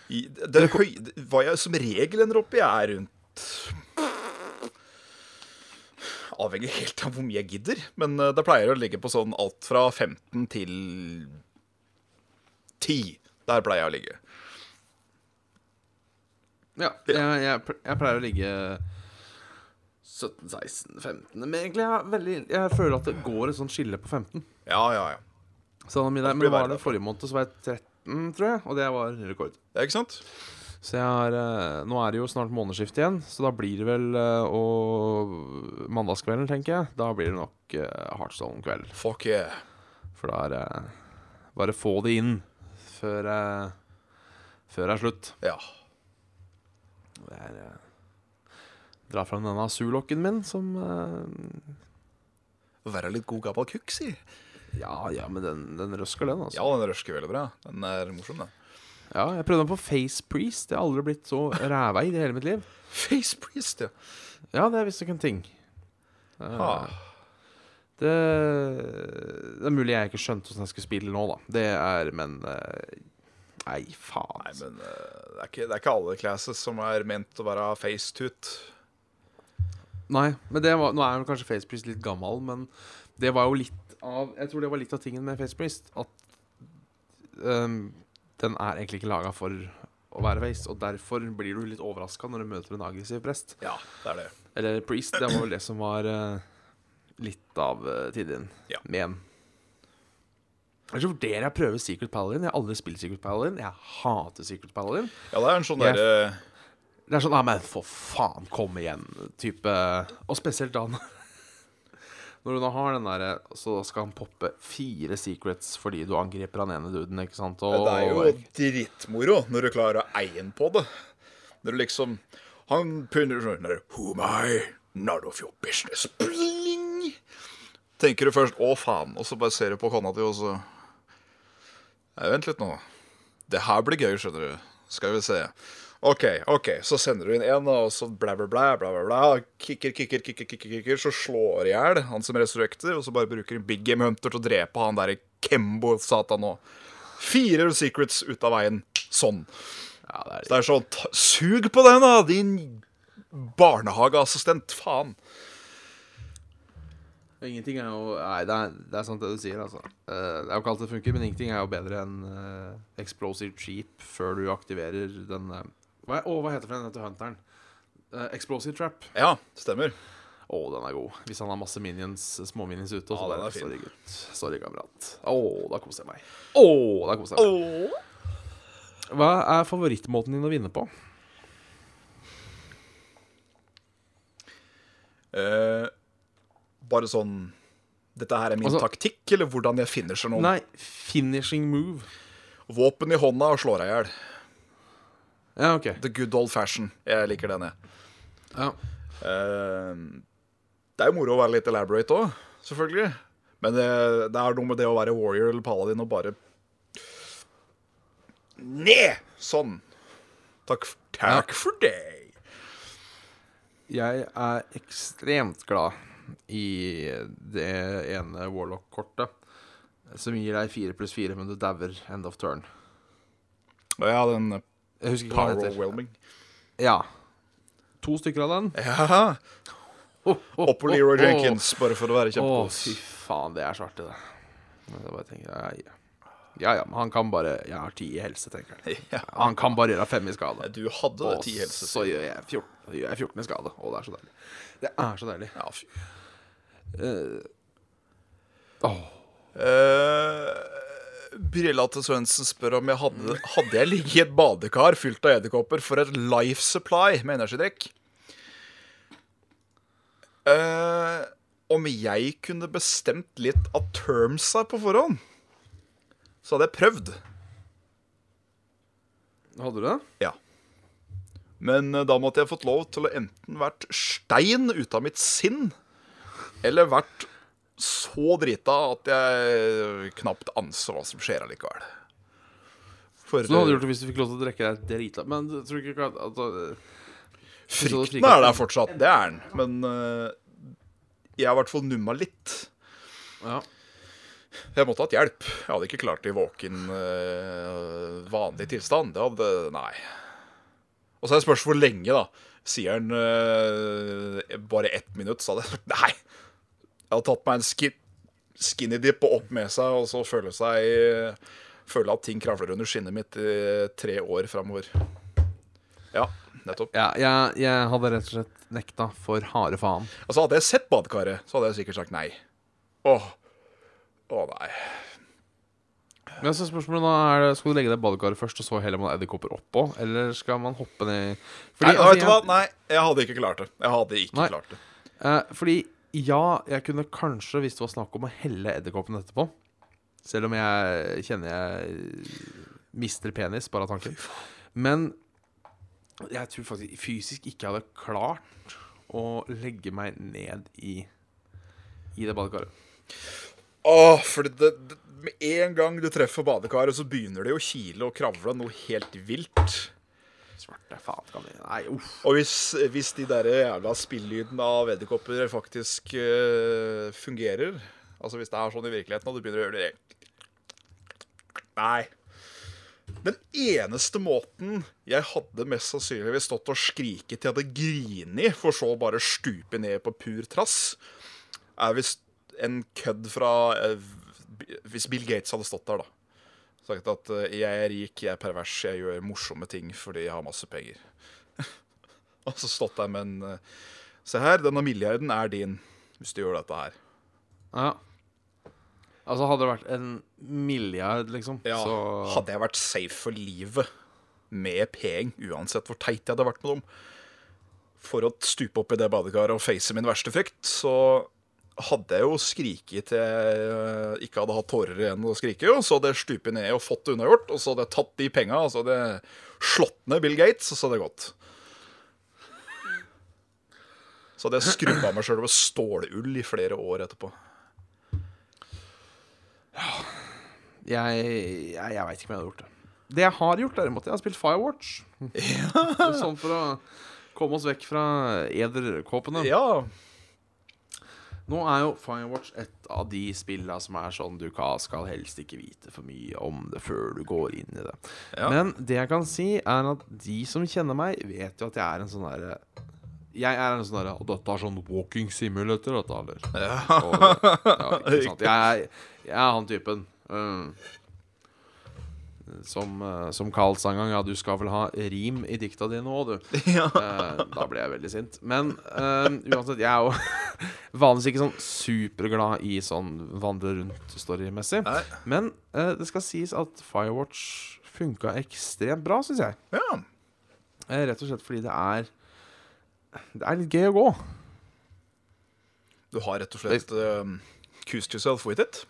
I, det høy, hva jeg som regel ender opp i, er rundt Avhenger helt av hvor mye jeg gidder. Men eh, det pleier å ligge på sånn alt fra 15 til 10. Der pleier jeg å ligge. Ja, jeg, jeg pleier å ligge 17, 16, 15 Men egentlig jeg, veldig, jeg føler at det går et sånt skille på 15. Ja, ja, ja. Så Det men det var det forrige måned, så var jeg 13, tror jeg. Og det var rekord. Ja, Ikke sant? Så jeg har eh, Nå er det jo snart månedsskift igjen, så da blir det vel eh, Og mandagskvelden, tenker jeg. Da blir det nok uh, Heartstone-kveld. Fuck yeah. For da er det Bare få det inn før eh, Før det er slutt. Ja. Det er eh, Dra fram denne Zulocken min, som uh... Være litt god gammel kukk, si. Ja, ja, men den, den røsker, den, altså. Ja, den røsker veldig bra. Den er morsom, den. Ja, jeg prøvde den på Face Priest. Jeg har aldri blitt så ræva i hele mitt liv. Face Priest, ja. Ja, det er visst ikke en ting. Ah. det, det er mulig jeg ikke skjønte hvordan jeg skulle spille nå, da. Det er Men uh, Nei, faen. Nei, altså. men uh, det, er ikke, det er ikke alle classes som er ment å være facetut. Nei, men det var, Nå er kanskje Face Priest litt gammel, men det var jo litt av Jeg tror det var litt av tingen med Face Priest. At um, den er egentlig ikke laga for å være face, og derfor blir du litt overraska når du møter en aggressiv prest. Ja, det er det. Eller priest. Det var vel det som var uh, litt av uh, tiden Ja. Men Ellers så vurderer jeg å prøve Secret Paladin. Jeg har aldri spilt Secret Paladin. Jeg hater Secret Paladin. Ja, det er en sånn Jeg- derre Det er sånn Nei, men for faen, kom igjen. Type Og spesielt da når du nå har den derre Så skal han poppe fire secrets fordi du angriper han ene duden, ikke sant? Og, Det er jo drittmoro når du klarer å eie den på det. Når du liksom Han punner sånn der Who am I? Not of your business. Bling! Tenker du først 'å, faen', og så bare ser du på kona di, og så Nei, Vent litt nå. Det her blir gøy, skjønner du. Skal vi se. OK, ok, så sender du inn én, og så bla, bla, bla, bla, bla, bla. Kicker, kicker, kicker, kicker, kicker, så slår i hjel han som resurrekter, og så bare bruker en Big Game Hunter til å drepe han derre Kembo-satan nå. Fire secrets ut av veien. Sånn. Ja, det er Det er sånn Sug på den, da, din barnehageassistent. Faen. Ingenting er jo Nei, det er, det er sant det du sier, altså. Eh, det er jo ikke alt det funker, men ingenting er jo bedre enn uh, Explosive Cheap før du aktiverer den uh, hva, Å, hva heter den til hunteren? Uh, explosive Trap. Ja, stemmer. Å, den er god. Hvis han har masse minions, små minions ute. Ja, den er fin. Sorry, gutt. Sorry, kamerat. Å, da koser jeg meg. Å, da koser jeg meg. Hva er favorittmåten din å vinne på? Uh, bare sånn Dette her er min Altså- taktikk, eller hvordan jeg finisher noen. Nei, finishing move. Våpen i hånda og slår deg i hjel. Ja, OK. The good old fashion. Jeg liker den, jeg. Ja. Eh, det er jo moro å være litt elaborate òg, selvfølgelig. Men det, det er noe med det å være warrior eller paladin og bare ned! Sånn. Takk, f- takk for det. Jeg er ekstremt glad i det ene Warlock-kortet som gir deg fire pluss fire, men du dauer end of turn. Og ja, den eh, Jeg husker ikke hva det heter. overwhelming. Ja. To stykker av den. Ja. Opp på Leroy Jenkins, bare for å være Å, kjempekos. fy faen, det er så artig, det. Men Jeg bare tenker, ja, ja. ja, ja, men han kan bare Jeg har ti i helse, tenker han. Ja. Han kan bare gjøre fem i skade. Du hadde Og ti helse. så gjør jeg 14, så gjør jeg 14 i skade. Å, det er så deilig. Det er så deilig. Ja, fy. Åh. Uh, til Svendsen spør om jeg hadde, hadde jeg ligget i et badekar fylt av edderkopper for et life supply med energidrikk. Uh, om jeg kunne bestemt litt av termsa på forhånd, så hadde jeg prøvd. Hadde du det? Ja. Men uh, da måtte jeg fått lov til å enten vært stein ut av mitt sinn, eller vært så drita at jeg knapt anser hva som skjer allikevel. For Så du hadde gjort det hvis du fikk lov til å drikke deg drita Men tror du ikke at, at, at frykten er der fortsatt, det er den. Men uh, jeg har i hvert fall numma litt. Ja. Jeg måtte hatt hjelp. Jeg hadde ikke klart det i våken, uh, vanlig tilstand. Det hadde Nei. Og så er det spørsmålet hvor lenge, da. Sier han uh, bare ett minutt, så hadde jeg nei. Jeg hadde tatt meg en skin, skinny dip og opp med seg, og så føle seg Føle at ting kravler under skinnet mitt i tre år framover. Ja, nettopp. ja jeg, jeg hadde rett og slett nekta for harde faen. Altså, hadde jeg sett badekaret, så hadde jeg sikkert sagt nei. Åh. åh nei. Men så spørsmålet da er det, Skal du legge deg i badekaret først, og så heller man edderkopper oppå? Eller skal man hoppe ned Fordi, nei, altså, vet du hva? jeg- Nei, jeg hadde ikke klart det. Jeg hadde ikke Nei. klart det. Eh, fordi ja, jeg kunne kanskje, hvis det var snakk om å helle edderkoppen etterpå Selv om jeg kjenner jeg mister penis bare av tanken. Men jeg tror faktisk fysisk ikke jeg hadde klart å legge meg ned i, i det badekaret. Åh, for det, det, med en gang du treffer badekaret, så begynner det å kile og kravle noe helt vilt. Svarte faen kan vi Nei, uff. Og hvis, hvis de der jævla spillydene av edderkopper faktisk eh, fungerer Altså hvis det er sånn i virkeligheten, og du begynner å gjøre det Nei. Den eneste måten jeg hadde mest sannsynligvis stått og skriket til jeg hadde grini, for så å bare stupe ned på pur trass, er hvis en kødd fra eh, Hvis Bill Gates hadde stått der, da. Sagt at eh, 'jeg er rik, jeg er pervers, jeg gjør morsomme ting fordi jeg har masse penger'. Og så stått der med en eh, Se her, denne milliarden er din hvis du gjør dette her. Ja. Altså, hadde det vært en milliard, liksom, Ja, så Hadde jeg vært safe for livet med penger, uansett hvor teit jeg hadde vært med dem, for å stupe opp i det badekaret og face min verste frykt, så hadde jeg jo skriket til jeg ikke hadde hatt tårer igjen å skrike, og så hadde jeg stupet ned og fått det unnagjort, og så hadde jeg tatt de penga, og så hadde jeg slått ned Bill Gates, og så hadde det gått. Så hadde jeg skrudd av meg sjøl med stålull i flere år etterpå. Jeg, jeg, jeg veit ikke om jeg hadde gjort det. Det jeg har gjort, derimot, jeg har spilt Firewatch. Sånn for å komme oss vekk fra ederkåpene. Ja, Nå er jo Firewatch et av de spillene som er sånn du ka- skal helst ikke vite for mye om det før du går inn i det. Ja. Men det jeg kan si, er at de som kjenner meg, vet jo at jeg er en sånn derre Jeg er en sånn derre Og dette er sånn walking simulator, dette, eller? Ja. Og, ja? Jeg jeg er han typen. Mm. Som, eh, som Carl sa en gang, ja, du skal vel ha rim i dikta dine òg, du. ja. Eh, da ble jeg veldig sint. Men eh, uansett, jeg er jo vanligvis ikke sånn superglad i sånn vandre rundt-storymessig. Nei. Men eh, det skal sies at Firewatch funka ekstremt bra, syns jeg. ja. Eh, rett og slett fordi det er Det er litt gøy å gå. Du har rett og slett uh, Coosed yourself with it.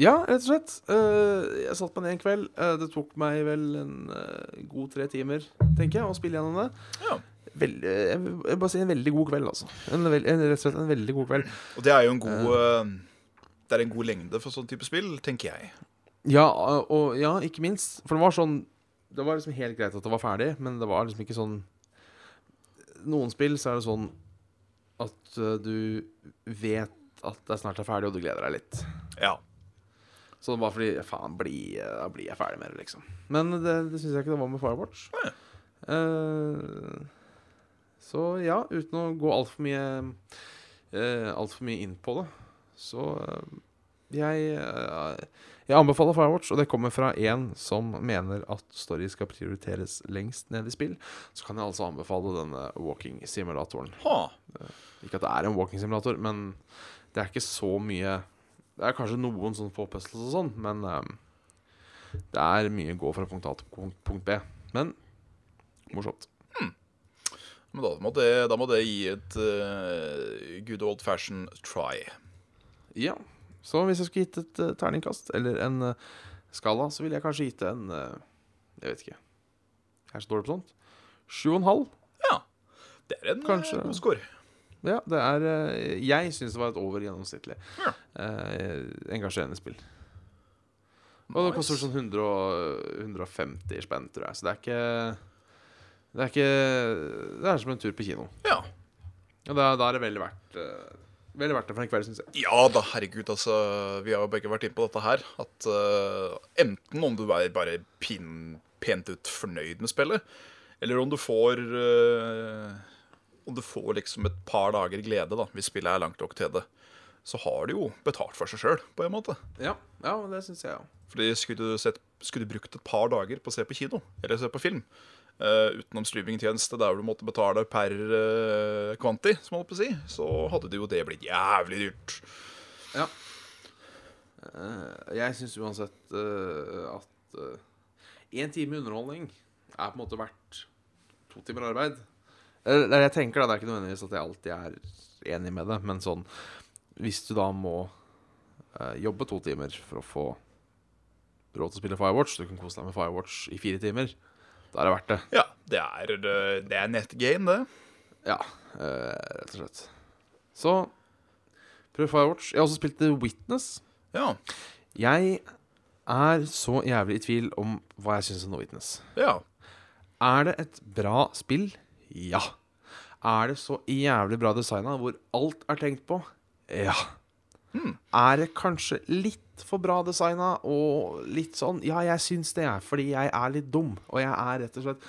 Ja, rett og slett. Eh, jeg satt meg ned en kveld. Eh, det tok meg vel en eh, god tre timer, tenker jeg, å spille gjennom det. Ja. Veldig, jeg vil bare si en veldig god kveld, altså. En, en, rett og slett en veldig god kveld. Og det er jo en god uh, Det er en god lengde for sånn type spill, tenker jeg. Ja, og ja, ikke minst. For det var sånn Det var liksom helt greit at det var ferdig, men det var liksom ikke sånn Noen spill så er det sånn at du vet at det snart er ferdig, og du gleder deg litt. Ja. Så det var fordi Faen, bli, da blir jeg ferdig med det, liksom. Men det, det syns jeg ikke det var med Firewatch. Nei. Eh, så ja, uten å gå altfor mye uh, Alt for mye inn på det, så eh, jeg eh, Jeg anbefaler Firewatch, og det kommer fra en som mener at story skal prioriteres lengst ned i spill. Så kan jeg altså anbefale denne walking-simulatoren. Ha. Ikke at det er en walking-simulator, men det er ikke så mye Det er kanskje noen sånn få puzzles og sånn, men eh, det er mye gå fra punkt A til punkt punkt B. Men morsomt. Men da må det, da må det gi et uh, good old fashion try. Ja. Så hvis jeg skulle gitt et uh, terningkast, eller en uh, skala, så ville jeg kanskje gitt det en Jeg vet ikke. Jeg er så dårlig på sånt. Sju og en halv. Ja. Det er en Kanskje. god score. Ja, det er eh, Jeg syns det var et over gjennomsnittlig Ja. eh, engasjerende spill. Og det koster sånn 100, 150 spenn, tror jeg. Så det er ikke Det er ikke Det er som en tur på kino. Ja. Og da, da er det veldig verdt eh, Veldig verdt det for en kveld, syns jeg. Ja da, herregud, altså. Vi har jo begge vært inne på dette her. At uh, enten om du er bare pin, pent ut fornøyd med spillet, eller om du får eh, Om du får liksom et par dager glede, da, hvis spillet er langt nok til det, så har du jo betalt for seg sjøl, på en måte. Ja, ja det syns jeg òg. Fordi skulle du, sett, skulle du brukt et par dager på å se på kino, eller se på film, uh, utenom streamingtjeneste der du måtte betale per uh, kvanti, som holdt på å si, så hadde det jo det blitt jævlig dyrt. Ja. Uh, jeg syns uansett uh, at én time underholdning er på en måte verdt to timer arbeid. Jeg tenker da, Det er ikke nødvendigvis at jeg alltid er enig med det, men sånn Hvis du da må uh, jobbe to timer for å få råd til å spille Firewatch, du kan kose deg med Firewatch i fire timer, da er det verdt det. Ja, det er, det er nettgame, det. Ja, uh, rett og slett. Så prøv Firewatch. Jeg har også spilt The Witness. Ja. Jeg er så jævlig i tvil om hva jeg syns om The Witness. ja. Er det et bra spill? Ja. Er det så jævlig bra designa, hvor alt er tenkt på? Ja. Er det kanskje litt for bra designa og litt sånn Ja, jeg syns det, er fordi jeg er litt dum. Og jeg er rett og slett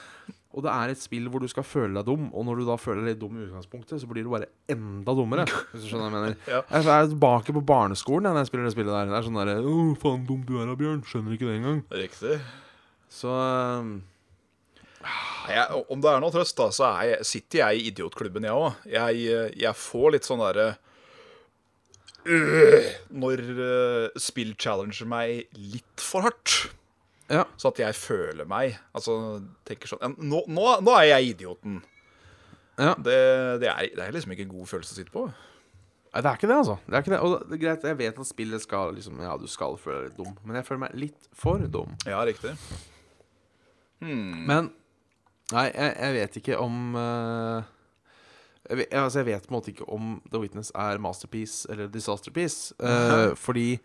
Og det er et spill hvor du skal føle deg dum, og når du da føler deg litt dum i utgangspunktet, så blir du bare enda dummere. Hvis du skjønner hva jeg mener. Ja. Jeg er tilbake på barneskolen når jeg spiller det spillet der. Det er sånn derre Å, faen dum du er da, Bjørn. Skjønner ikke det engang. Riktig. Så Nei, Jeg, om det er noe trøst, da, så er jeg, sitter jeg i idiotklubben, jeg òg. Jeg, eh, jeg får litt sånn derre øh, Når uh, spill challenger meg litt for hardt. Ja. Så at jeg føler meg Altså tenker sånn nå, nå, nå er jeg idioten. Ja. Det, det, er, det er liksom ikke en god følelse å sitte på. Nei, det er ikke det, altså. Det er ikke det. Og det er greit, jeg vet at spillet skal liksom Ja, du skal føle deg litt dum, men jeg føler meg litt for dum. Ja, riktig. Men Nei, jeg, jeg vet ikke om uh, jeg, vet, altså, jeg vet på en måte ikke om The Witness er masterpiece eller disasterpiece. eh, fordi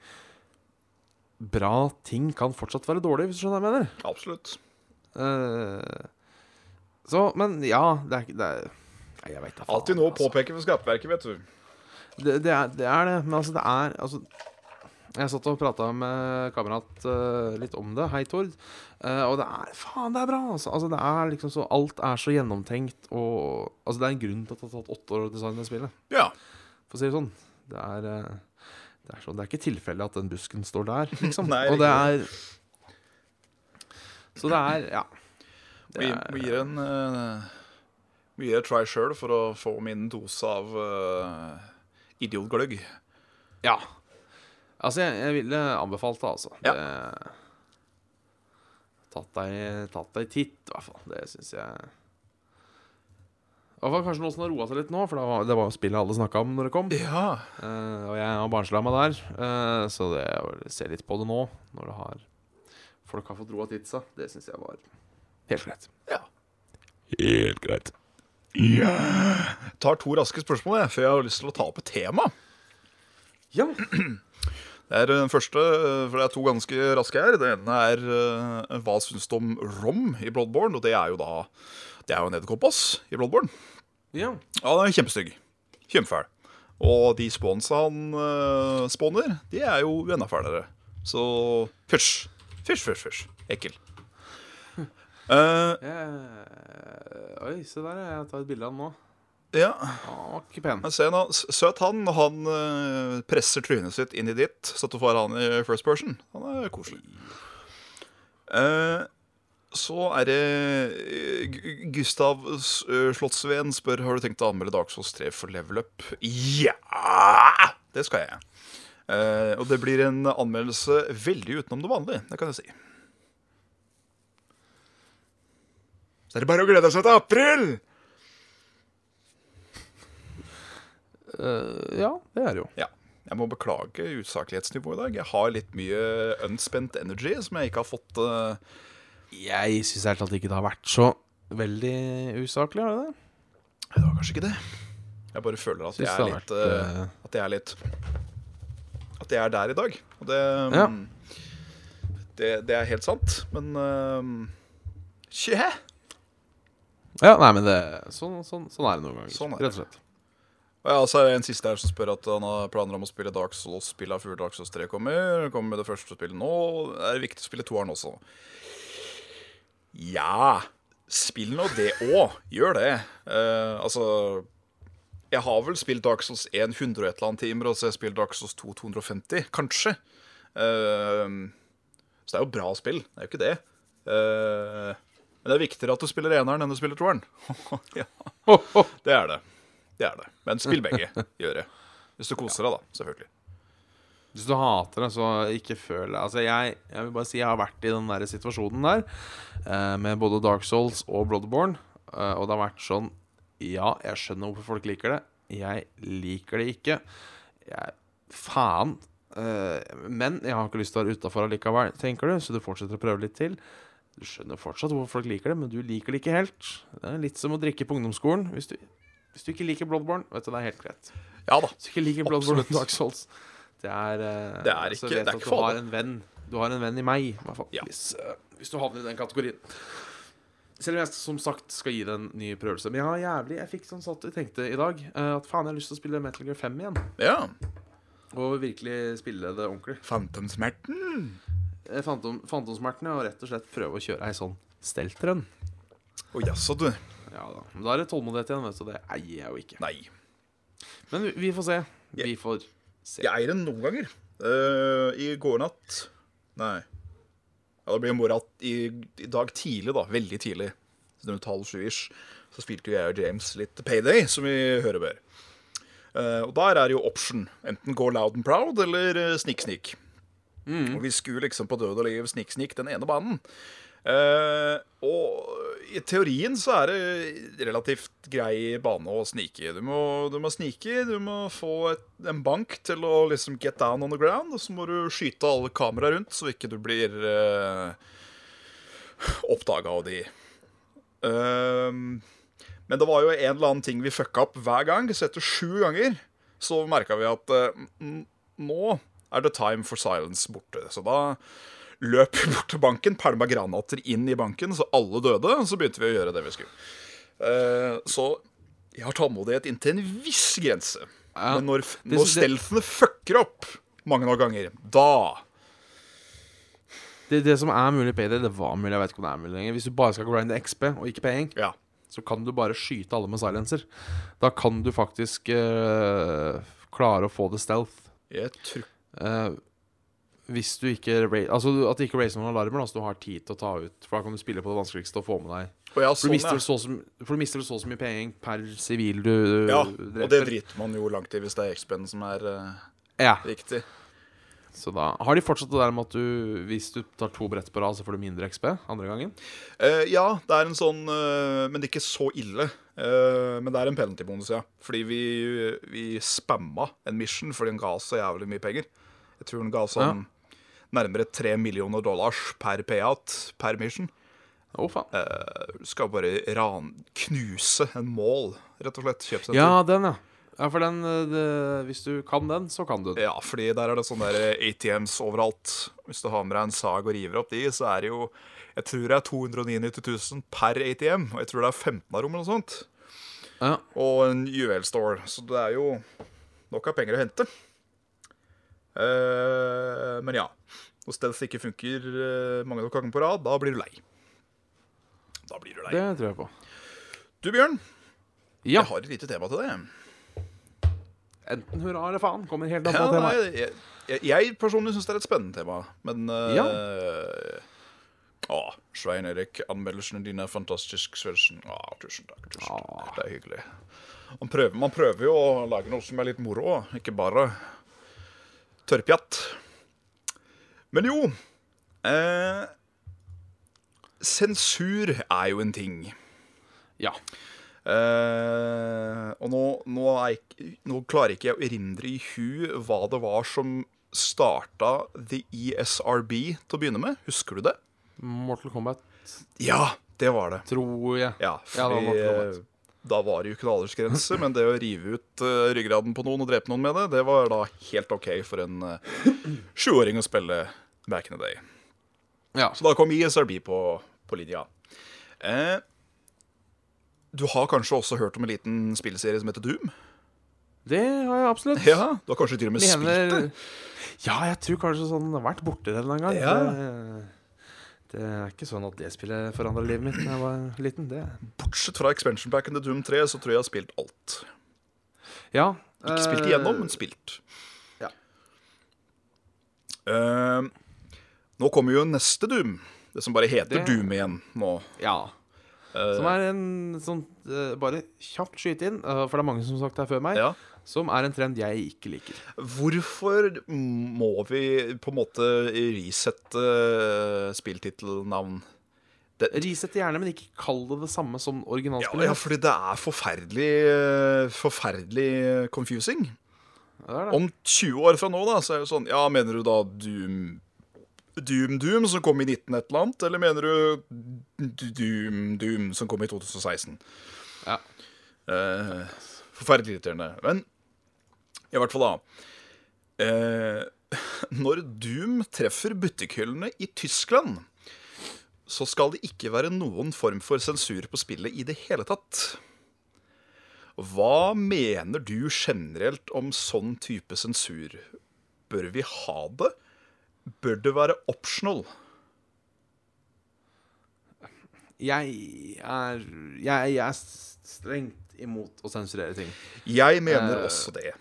bra ting kan fortsatt være dårlig, hvis du skjønner hva jeg mener. Absolutt. Uh, så, men ja, det er det er, Nei, jeg veit da faen. Alltid noe å altså. påpeke for skapverket, vet du. Det, det, er, det er det, men altså, det er altså Jeg satt og prata med kamerat uh, litt om det. Hei, Tord. Uh, og det er Faen, det er bra! Altså. altså, det er liksom så Alt er så gjennomtenkt, og Altså, det er en grunn til at det har tatt åtte år å designe det spillet. Ja. For å si det sånn. Det er uh, det er, sånn, det er ikke tilfeldig at den busken står der, liksom. Nei, og det er Så det er Ja. Det Vi, er- vi gir en Vi gir et try sjøl for å få min dose av idiotgløgg. Ja. Altså, jeg, jeg ville anbefalt det, altså. Ja. Det, tatt deg, tatt deg titt, i hvert fall. Det syns jeg det var kanskje noe som har roa seg litt nå, for det var, det var spillet alle snakka om når det kom. Ja. Uh, og jeg har barnslamma der, uh, så det å se litt på det nå, når det har folk har fått roa tidsa, det syns jeg var helt greit. ja. Helt greit. Tar to raske spørsmål jeg, før jeg har lyst til å ta opp et tema. Ja. Det er den første, eh, for det er to ganske raske her. Det ene er uh, hva syns du om rom i Bloodborne? Og det er jo da Det er jo en edderkoppboss i Bloodborne. Ja. Ja, den er kjempestygg. Kjempefæl. Og de sponsa han uh, spawner, de er jo enda fælere. Så fysj. Fysj, fysj, fysj. Ekkel. Uh, jeg, oi, se der. Jeg tar et bilde av den nå. Ja, Ah, ikke pen. men se nå. Søt han han eh, presser trynet sitt inn i ditt, så du får han i first person. Han er koselig. Uh, så er det eh, Gustav Slottsveen spør Har du tenkt å anmelde Dark Souls 3 for level up. Ja! Det skal jeg. Uh, og det blir en anmeldelse veldig utenom det vanlige. Det kan jeg si. Så er det bare å glede seg til april! Eh, ja, det er det jo. Ja. Jeg må beklage usaklighetsnivået i dag. Jeg har litt mye unspent energy som jeg ikke har fått uh... Jeg syns helt talt ikke det har vært så veldig usaklig, har det det? Det var kanskje ikke det. Jeg bare føler at jeg er litt vært, eh, eh, At jeg er litt At jeg er der i dag. Og det Ja. mm, det, det er helt sant, men uh! Ja, nei, men det sånn, sånn, sånn er det noen ganger. Sånn er det. Rett og slett. Og ja, så er det en siste her som spør at han har planer om å spille Dark Souls-spillene før Dark Souls 3 kommer. Kommer med det første spillet nå. Det er viktig å spille toeren også. Ja Spill nå det òg. Gjør det. Uh, altså Jeg har vel spilt Dark Souls 1 100 og et eller annet timer, og så har jeg spilt Dark Souls 2 250. Kanskje. Uh, så det er jo bra spill. Det er jo ikke det. Uh, men det er viktigere at du spiller eneren enn du spiller toeren. ja. Det er det. Det er det. Men spill begge. Gjør det. Hvis du koser deg, da. Selvfølgelig. Hvis du hater det, så ikke føl det. Altså, jeg, jeg vil bare si jeg har vært i den der situasjonen der eh, med både Dark Souls og Bloodborne. eh, og det har vært sånn Ja, jeg skjønner hvorfor folk liker det. Jeg liker det ikke. Jeg Faen. Eh, men jeg har ikke lyst til å være utafor allikevel, tenker du, så du fortsetter å prøve litt til. Du skjønner fortsatt hvorfor folk liker det, men du liker det ikke helt. Det er litt som å drikke på ungdomsskolen. Hvis du, hvis du ikke liker Bloodborne, vet du, det er helt greit. Ja da. Hvis du ikke liker Bloodborne og Dark Souls Det er, uh, Det er så ikke- vet det er at ikke du har en venn Du har en venn i meg, i hvert fall. Ja. Hvis, uh, hvis du havner i den kategorien. Selv om jeg som sagt skal gi det en ny prøvelse. Men ja, jævlig Jeg fikk sånn satt jeg tenkte i dag eh, at faen, jeg har lyst til å spille Metal Gear 5 igjen. Ja. Og virkelig spille det ordentlig. Fantomsmerten. Fantomsmerten Fantom, ja. og rett og slett prøve å kjøre ei sånn steltrønn. Å jaså, du. Ja da. Men da er det tålmodighet igjen, vet du. Det eier jeg jo ikke. Nei. Men vi, får se. Vi får se. Jeg eier den noen ganger. Eh, I går natt Nei. Ja, det blir mora morgen i, i dag tidlig, da. Veldig tidlig. Rundt halv sju-ish. Så spilte jo jeg og James litt Payday, som vi hører bør. Eh, og der er det jo option. Enten gå loud and proud eller uh, snik, snik. Og vi skulle liksom på død og liv snik, snik den ene banen. Eh, og i teorien så er det relativt grei bane å snike. Du må, du må snike, du må få et, en bank til å liksom get down on the ground, og så må du skyte alle kameraer rundt, så ikke du blir uh, oppdaga av de. Uh, men det var jo en eller annen ting vi fucka opp hver gang. Så etter sju ganger så merka vi at uh, nå er det time for silence borte. Så da løp bort til banken, pælma granater inn i banken, så alle døde. Så begynte vi å gjøre det vi skulle. Eh, så jeg har tålmodighet inntil en viss grense. Ja, Men når, når stelfene fucker opp mange nok ganger, da Det, det som er mulig i Payday, det var mulig. Jeg vet ikke om det er mulig lenger. Hvis du bare skal grinde XP og ikke paying, Ja. så kan du bare skyte alle med silencer. Da kan du faktisk uh, klare å få det stealth. Jeg tror Eh, hvis du ikke Altså at du ikke raiser noen alarmer, da, så du har tid til å ta ut. For da kan du spille på det vanskeligste og få med deg Og ja, For du sånn, mister så, for du mister så og så mye penger per sivil du ja. dreper. Og det driter man jo langt i hvis det er X-Ben som er uh, Ja. riktig. Så da har de fortsatt det der med at du hvis du tar to brett på rad, så får du mindre XP andre gangen. Uh, ja, det er en sånn uh, Men det er ikke så ille. Uh, men det er en penalty-bonus, ja. Fordi vi, vi spamma en mission fordi den ga oss så jævlig mye penger. Jeg tror den ga oss sånn nærmere tre millioner dollars per payout per mission. Oh, faen. Eh, skal bare ran knuse en mål, rett og slett. Kjøpsenter. Ja, den, ja. Ja, for den eh, det, Hvis du kan den, så kan du den. Ja, fordi der er det sånne der ATMs overalt. Hvis du har med deg en sag og river opp de, så er det jo Jeg tror det er 299 000 per ATM, og jeg tror det er 15 av rom eller noe sånt. Ja. Og en UL Store, så det er jo nok av penger å hente. Eh, men ja. Når stealth ikke funker eh, mange nok ganger på rad, da blir du lei. Da blir du lei. Det tror jeg på. Du, Bjørn, Ja. jeg har et lite tema til deg. Enten hurra eller faen. Kommer helt an Ja, på temaet. jeg, jeg, jeg personlig syns det er et spennende tema, men eh, Ja. Å, Svein Erik, anmeldelsene dine er fantastisk. Svendsen. Tusen takk. tusen takk, Det er hyggelig. Man prøver, man prøver jo å lage noe som er litt moro, ikke bare tørrpjatt. Men jo eh, Sensur er jo en ting. Ja. Eh, og nå, nå, er ikke, nå klarer ikke jeg å erindre i hu hva det var som starta The ESRB til å begynne med. Husker du det? Mortal Kombat, Ja, det var det. tror jeg. Ja, Ja, det var Mortal Kombat. Eh, da var det jo ikke noe aldersgrense, men det å rive ut uh, ryggraden på noen og drepe noen med det, det var da helt OK for en uh, sjuåring å spille back in the day. Ja. Så da kom ESRB på, på linja. Eh, du har kanskje også hørt om en liten spillserie som heter Doom? Det har jeg absolutt. Ja, Du har kanskje til og med spilt det? Ja, jeg tror kanskje sånn vært borti det en gang. Ja. Det, det er ikke sånn at det spillet forandra livet mitt da jeg var liten. Det. Bortsett fra expansion packen til Doom 3, så tror jeg jeg har spilt alt. Ja. Ikke spilt eh, igjennom, men spilt. ja. Uh, nå kommer jo neste Doom. Det som bare heter Det- Doom igjen nå. Ja. Eh, Som er en sånn eh, Bare kjapt skyte inn, eh, for det er mange som har sagt det her før meg, ja. Som er en trend jeg ikke liker. Hvorfor må vi på en måte resette spilltittelnavn? Det, Reset gjerne, men ikke kall det det samme som ja, originalspillet. ja, fordi det er forferdelig eh, Forferdelig confusing. Det det. Om 20 år fra nå, da, så er det sånn Ja, mener du da Doom Doom Doom som kom i 19 et eller annet, eller mener du Doom Doom som kom i 2016? Ja. Eh, forferdelig irriterende. Men i hvert fall, da. Eh, når Doom treffer butikkhyllene i Tyskland, så skal det ikke være noen form for sensur på spillet i det hele tatt. Hva mener du generelt om sånn type sensur? Bør vi ha det? Bør det være optional? Jeg er jeg, er strengt imot å sensurere ting. Jeg mener Eh, også det.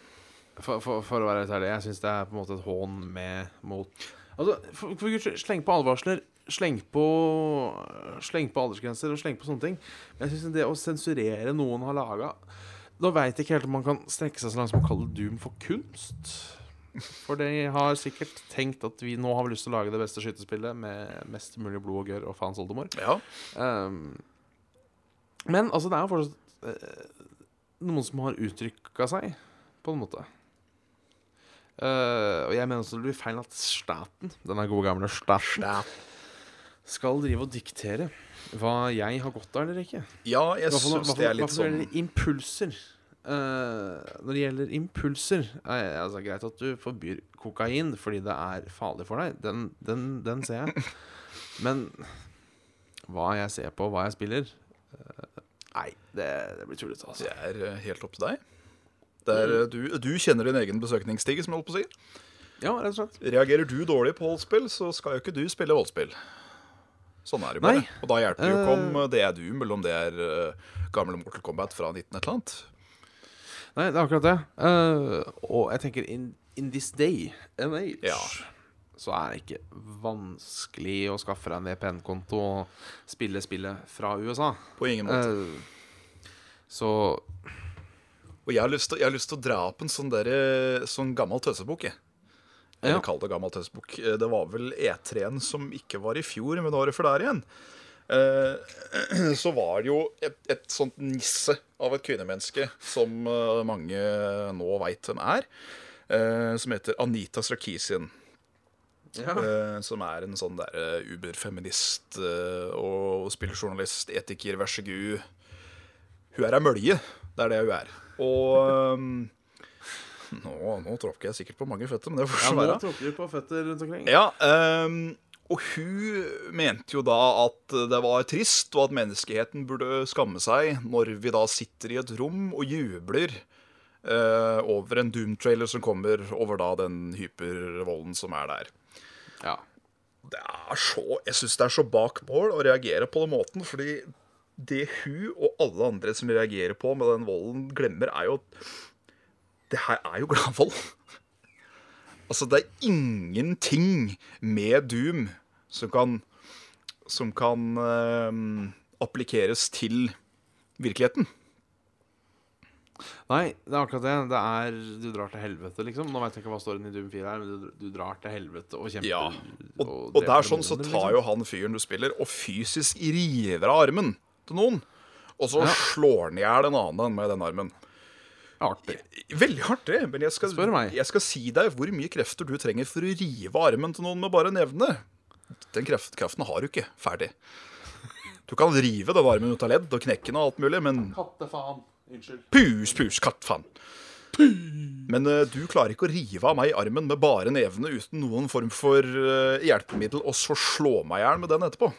For, for, for å være helt ærlig, jeg syns det er på en måte et hån med mot Altså, for, for Guds skyld, sleng på advarsler. Sleng på Sleng på aldersgrenser og sleng på sånne ting. Men jeg syns det å sensurere noen har laga Da veit jeg ikke helt om man kan strekke seg så langt som å kalle Doom for kunst. For de har sikkert tenkt at vi nå har vi lyst til å lage det beste skytespillet med mest mulig blod og gørr og faens oldemor. Ja. Um, men altså, det er jo fortsatt uh, noen som har uttrykka seg, på en måte. Eh, og jeg mener også det blir feil at staten, denne gode gamle staten, skal drive og diktere hva jeg har godt av eller ikke. Ja, jeg syns det er litt sånn Hva det gjelder impulser. Uh, når det gjelder impulser er det altså, Greit at du forbyr kokain fordi det er farlig for deg. Den, den, den ser jeg. Men hva jeg ser på, hva jeg spiller uh, Nei, det, det blir tullete, altså. Det er helt opp til deg. Det er, eh, du, du kjenner din egen besøkningsstige, som jeg holdt på å si. Ja, rett og slett. Reagerer du dårlig på voldsspill, så skal jo ikke du spille voldsspill. Sånn er det bare. Nei. Og da hjelper det jo ikke om Eh. eh, det er Doom, eller om det er uh, gamle Mortal Kombat fra 19 et eller annet. Nei, det er akkurat det. Uh, og jeg tenker in, in this day and age Ja. så er det ikke vanskelig å skaffe deg en VPN-konto og spille spillet fra USA. På ingen måte. Uh, så Og jeg har lyst til, jeg har lyst til å dra opp en sånn, der, sånn gammel tøsebok, jeg. Eller Ja. kall det gammel tøsebok. Eh, Det var vel E3-en som ikke var i fjor, men året før der igjen. Eh, så var det jo et, et sånt nisse av et kvinnemenneske som eh, mange nå veit hvem er. eh, som heter Anita Sarkisian. ja. eh, som er en sånn der eh, uberfeminist eh, og spillerjournalist, etiker, vær så god. Hun er ei mølje. Det er det hun er. Og um, nå, nå tråkker jeg sikkert på mange føtter, men det får Ja, nå være. tråkker vi på føtter rundt omkring. Ja, um, og hun mente jo da at det var trist, og at menneskeheten burde skamme seg når vi da sitter i et rom og jubler uh, over en Doom-trailer som kommer over da den hypervolden som er der. Ja. Det er så, Jeg syns det er så bak mål å reagere på den måten, fordi det hun og alle andre som reagerer på med den volden, glemmer, er jo at det her er jo gladvold. Altså, det er ingenting med Doom som kan Som kan eh, applikeres til virkeligheten. Nei, det er akkurat det. Det er Du drar til helvete, liksom. Nå veit jeg ikke hva storyen i Doom 4 er, men du, du drar til helvete og kjemper Ja. Og, og dreper der sånn så tar liksom. jo han fyren du spiller, og fysisk river av armen til noen. Og så Ja. slår han i hjel en annen med den armen. Artig. Veldig det. Men jeg skal, Spør meg. jeg skal si deg hvor mye krefter du trenger for å rive armen til noen med bare nevne. Den kreft, kreften har du ikke ferdig. Du kan rive den armen ut av ledd og knekke den og alt mulig, men Kattefaen. Unnskyld. pus, pus, kattfaen. Men uh, du klarer ikke å rive av meg armen med bare nevene uten noen form for uh, hjelpemiddel, og så slå meg i hjel med den etterpå.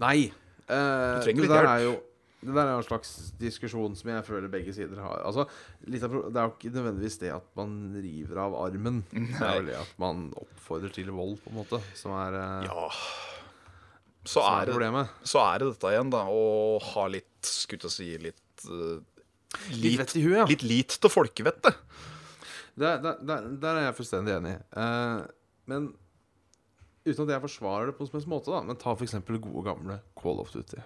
Nei. Eh, Du trenger det litt hjelp. Det der er jo en slags diskusjon som jeg føler begge sider har. Altså, litt det er jo ikke nødvendigvis det at man river av armen. Det er jo det at man oppfordrer til vold, på en måte, som er, eh, Ja Så er er, det, problemet. så er det dette igjen, da, å ha litt Skulle jeg si litt eh, Litt i huet, ja. Litt lit til folkevettet. Der, der, der er jeg fullstendig enig. Uh, men uten at jeg forsvarer det på en som måte, da. Men ta f.eks. gode, gamle Call of Duty.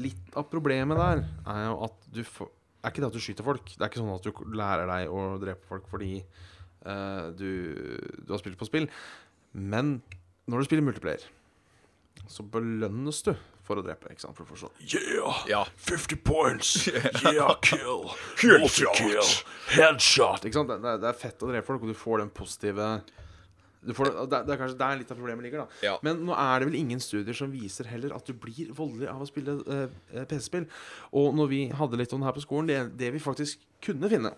Litt av problemet der er jo at du får er ikke det at du skyter folk. Det er ikke sånn at du lærer deg å drepe folk fordi uh, du, du har spilt på spill. Men når du spiller multiplayer, så belønnes du for å drepe. Ikke sant? For å forstå. Yeah! Ja. 50 points! Yeah, kill! Headshot. Headshot! Ikke sant? Det, det er- fett å drepe folk, og du får den positive du får, det, er- det kanskje der litt av problemet ligger. da Ja. Men nå er det vel ingen studier som viser heller at du blir voldelig av å spille eh, eh, PC-spill. Og når vi hadde litt om det her på skolen, det, det vi faktisk kunne finne,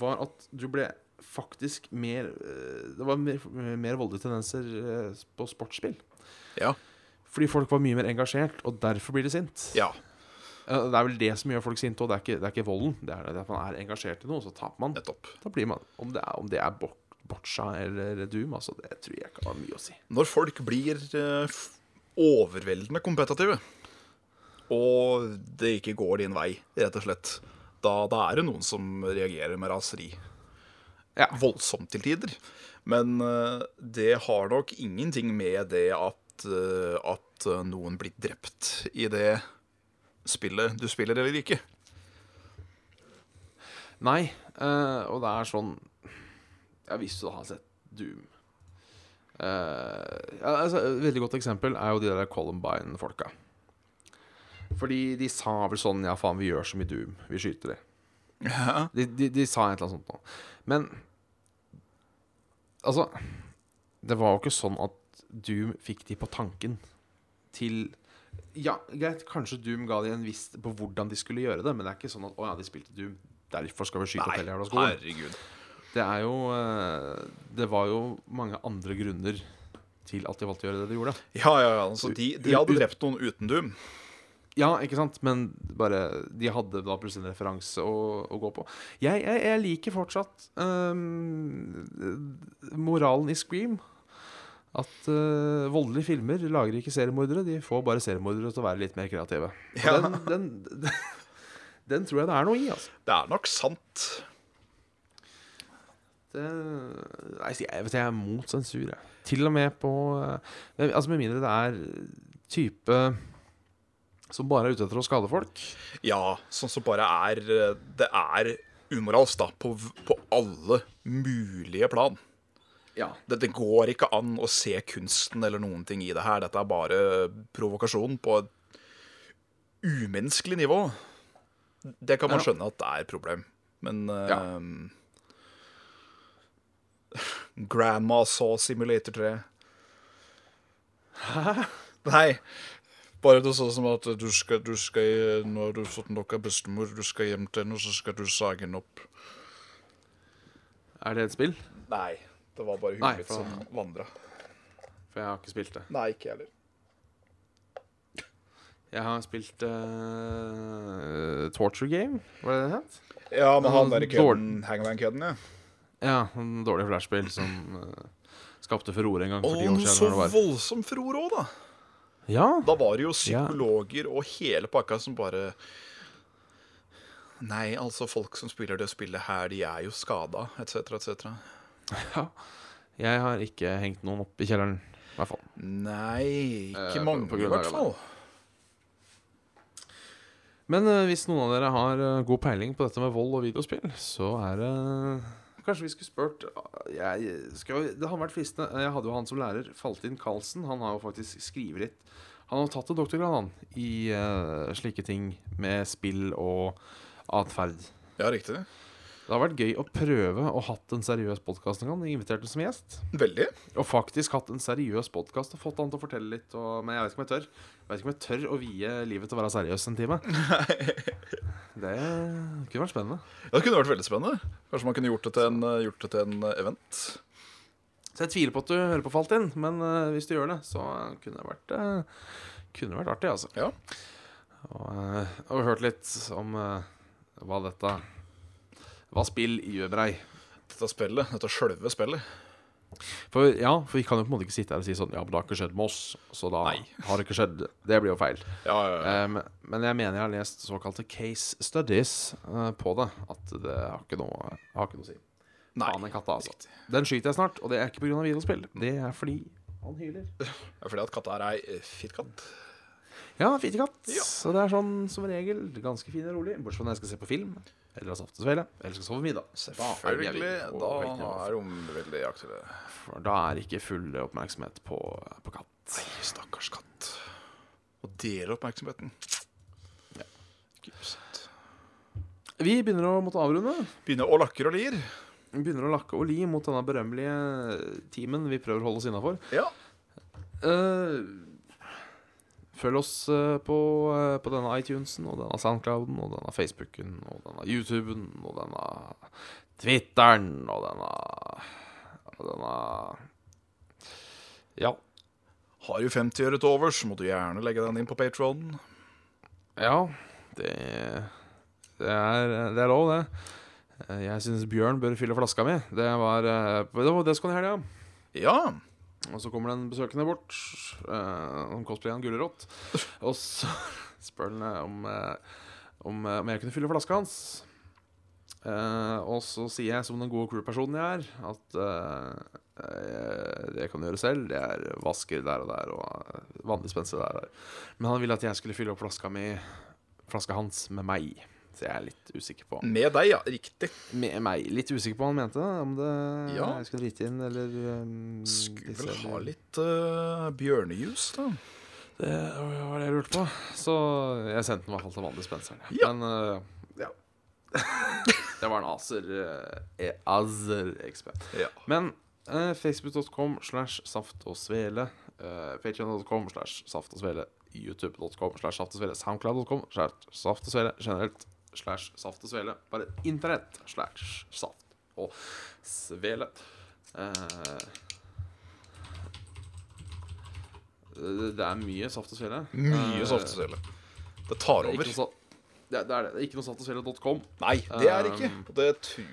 var at du ble faktisk mer eh, Det var mer, mer voldelige tendenser eh, på sportsspill. Ja. Fordi folk var mye mer engasjert, og derfor blir de sint. ja. Det er vel det som gjør folk sinte, og det er ikke, det er ikke volden. Det er at man er engasjert i noe, så taper man. Nettopp. Da blir man Om det er, om det er bot- botcha eller Doom, altså, det tror jeg ikke har mye å si. Når folk blir eh, overveldende kompetitive, og det ikke går din vei, rett og slett, da, da er det noen som reagerer med raseri. Ja. Voldsomt til tider. Men eh, det har nok ingenting med det at, eh, at noen blir drept i det spillet du spiller eller ikke. Nei, eh, og det er sånn Ja, hvis du har sett Doom Uh, ja, altså, Et veldig godt eksempel er jo de der Columbine-folka. Fordi de sa vel sånn Ja, faen, vi gjør som i Doom. Vi skyter de. Ja. De, de, de sa et eller annet sånt nå. Men altså Det var jo ikke sånn at Doom fikk de på tanken til Ja, greit, kanskje Doom ga de en viss på hvordan de skulle gjøre det, men det er ikke sånn at å ja, de spilte Doom, derfor skal vi skyte opp hele jævla skolen. herregud. Det er jo eh, Det var jo mange andre grunner til at de valgte å gjøre det de gjorde. Ja, ja, ja. Altså, de, de hadde drept noen uten Doom. Ja, ikke sant? Men bare De hadde da plutselig en referanse å, å gå på. Jeg, jeg, jeg liker fortsatt um, moralen i Scream. At uh, voldelige filmer lager ikke seriemordere. De får bare seriemordere til å være litt mer kreative. Ja. Den, den, den, den tror jeg det er noe i, altså. Det er nok sant. Det, nei, jeg, vet, jeg er mot sensur, jeg. Til og med på eh, Altså Med mindre det er type som bare er ute etter å skade folk. Ja, sånn som bare er Det er umoralsk, da, på, på alle mulige plan. Ja. Det, det går ikke an å se kunsten eller noen ting i det her. Dette er bare provokasjon på et umenneskelig nivå. Det kan man skjønne at det er et problem, men Ja. ehm, Grandma saw Simulator 3. Hæ? Nei. Bare det sånn som at du skal, du skal Nå har du fått nok av bestemor, du skal hjem til henne, og så skal du sage henne opp. Er det et spill? Nei, det var bare hun huet mitt som vandra. For jeg har ikke spilt det. Nei, ikke jeg heller. Jeg har spilt uh, Torture Game, var det det het? Ja, men han derre der kødden, Hangman-kødden, ja. Ja, en dårlig flashspill som uh, skapte furore en gang for ti år siden. Og så var. voldsom furore òg, da. Ja, Da var det jo psykologer og hele pakka som bare Nei, altså, folk som spiller det spillet her, de er jo skada, etc., etc. ja. Jeg har ikke hengt noen opp i kjelleren, i hvert fall. Nei, ikke Eh, mange, på i hvert fall. Men eh, hvis noen av dere har eh, god peiling på dette med vold og videospill, så er det Kanskje vi skulle spurt jeg, skal, Det hadde vært fristende. Jeg hadde jo han som lærer, Faltin Karlsen. Han har jo faktisk skrevet litt Han har tatt en doktorgrad han, i uh, slike ting med spill og atferd. Ja, riktig. Det har vært gøy å prøve å hatt en seriøs podkast en gang. Ham som gjest. Veldig. Og faktisk hatt en seriøs podkast og fått han til å fortelle litt. Og, men jeg vet ikke om jeg tør. Jeg vet ikke om jeg tør å vie livet til å være seriøs en time. Det kunne vært spennende. Ja, det kunne vært veldig spennende. Kanskje man kunne gjort det til en, gjort det til en event. Så jeg tviler på at du hører på Faltin, men uh, hvis du gjør det, så kunne det vært, uh, kunne det vært artig, altså. Ja. Og, uh, og hørt litt om hva dette Hva spill gjør med deg. Dette spillet, dette sjølve spillet. For ja, for vi kan jo på en måte ikke sitte her og si sånn Ja, men det har ikke skjedd med oss, så da Nei. har det ikke skjedd. Det blir jo feil. Ja, ja, ja. Um, men jeg mener jeg har lest såkalte case studies uh, på det. At det har ikke noe, har ikke noe å si. Nei. Katte, altså. Den skyter jeg snart, og det er ikke pga. videospill. Det er fordi han hyler. Det er fordi at katta er ei eh, fittkatt. Ja, fittekatt. Ja. Så det er sånn som regel ganske fin og rolig. Bortsett fra når jeg skal se på film, eller ha saftesvele, eller skal sove middag. Selvfølgelig. Da Da er rommet veldig aktive. For da er ikke full oppmerksomhet på, på katt. Nei, stakkars katt. Å dele oppmerksomheten. Ja. Gipset. Vi begynner å måtte avrunde. Begynner å lakke og lir. Begynner å lakke og li mot denne berømmelige timen vi prøver å holde oss innafor. Ja. Følg oss eh, på, eh, på denne iTunesen og denne Soundclouden og denne Facebooken og denne YouTuben og denne Twitteren og denne og denne Ja. Har du 50 øre til overs, må du gjerne legge den inn på Patronen. Ja, det, det, er, det er lov, det. Jeg syns Bjørn bør fylle flaska mi. Det var eh, Det var det skal i helga. Ja. Og så kommer det en besøkende bort uh, om cosplayen Gulrot. Og så spør han eh, om, eh, om, om jeg kunne fylle flaska hans. Uh, og så sier jeg som den gode crew-personen jeg er, at uh, jeg, det kan du gjøre selv. Det er vasker der og der og vanndispenser der og der. Men han ville at jeg skulle fylle opp flaska mi Flaska hans med meg. Så jeg er litt usikker på Med deg, ja. Riktig. Med meg. Litt usikker på hva han mente. Om det Ja. jeg skulle drite inn, eller um, Skulle vel ha litt uh, bjørnejus, da. Det var det jeg lurte på. Så jeg sendte den i hvert fall til vanndisspenseren. Ja. Men uh, ja. det var en Acer uh, Acer XP. Ja. Men uh, facebook.com slash saft og svele. Uh, Patreon.com slash saft og svele. YouTube.com slash saft og svele. Soundcloud.com slash saft og svele. Generelt slash saft og svele. Bare internett slash saft og svele. Eh, det er mye saft og svele. Mye saft og svele. Det tar er over. Det er, det er det. Er ikke noe saftogsvele.com. Nei, det er det ikke. Um, Og det tror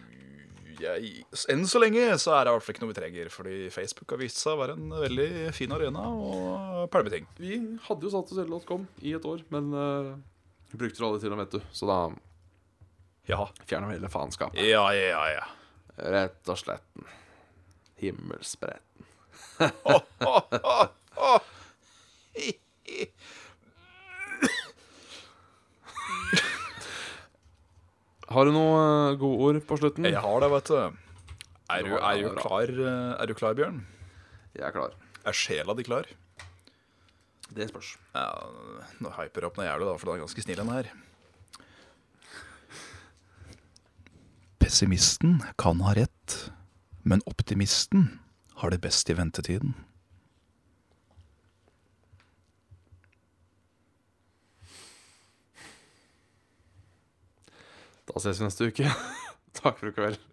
jeg Enn så lenge så er det i hvert fall ikke noe vi trenger. Fordi Facebook har vist seg å være en veldig fin arena og pælme ting. Vi hadde jo saftogsvele.com i et år, men uh, vi brukte det aldri til, vet du. Så da Ja. fjerna hele faenskapet. Ja, ja, ja. Rett og slett. Himmelspretten. Hi, hi. Har du noen uh, gode ord på slutten? Jeg har det, vet du. Er du, er du klar, eh, er du klar, Bjørn? Jeg er klar. Er sjela di klar? Det spørs. Ja, nå hyper jeg opp er det, da, for det er ganske snill, denne her. Pessimisten kan ha rett, men optimisten har det best i ventetiden. Da ses vi neste uke. Takk for i kveld.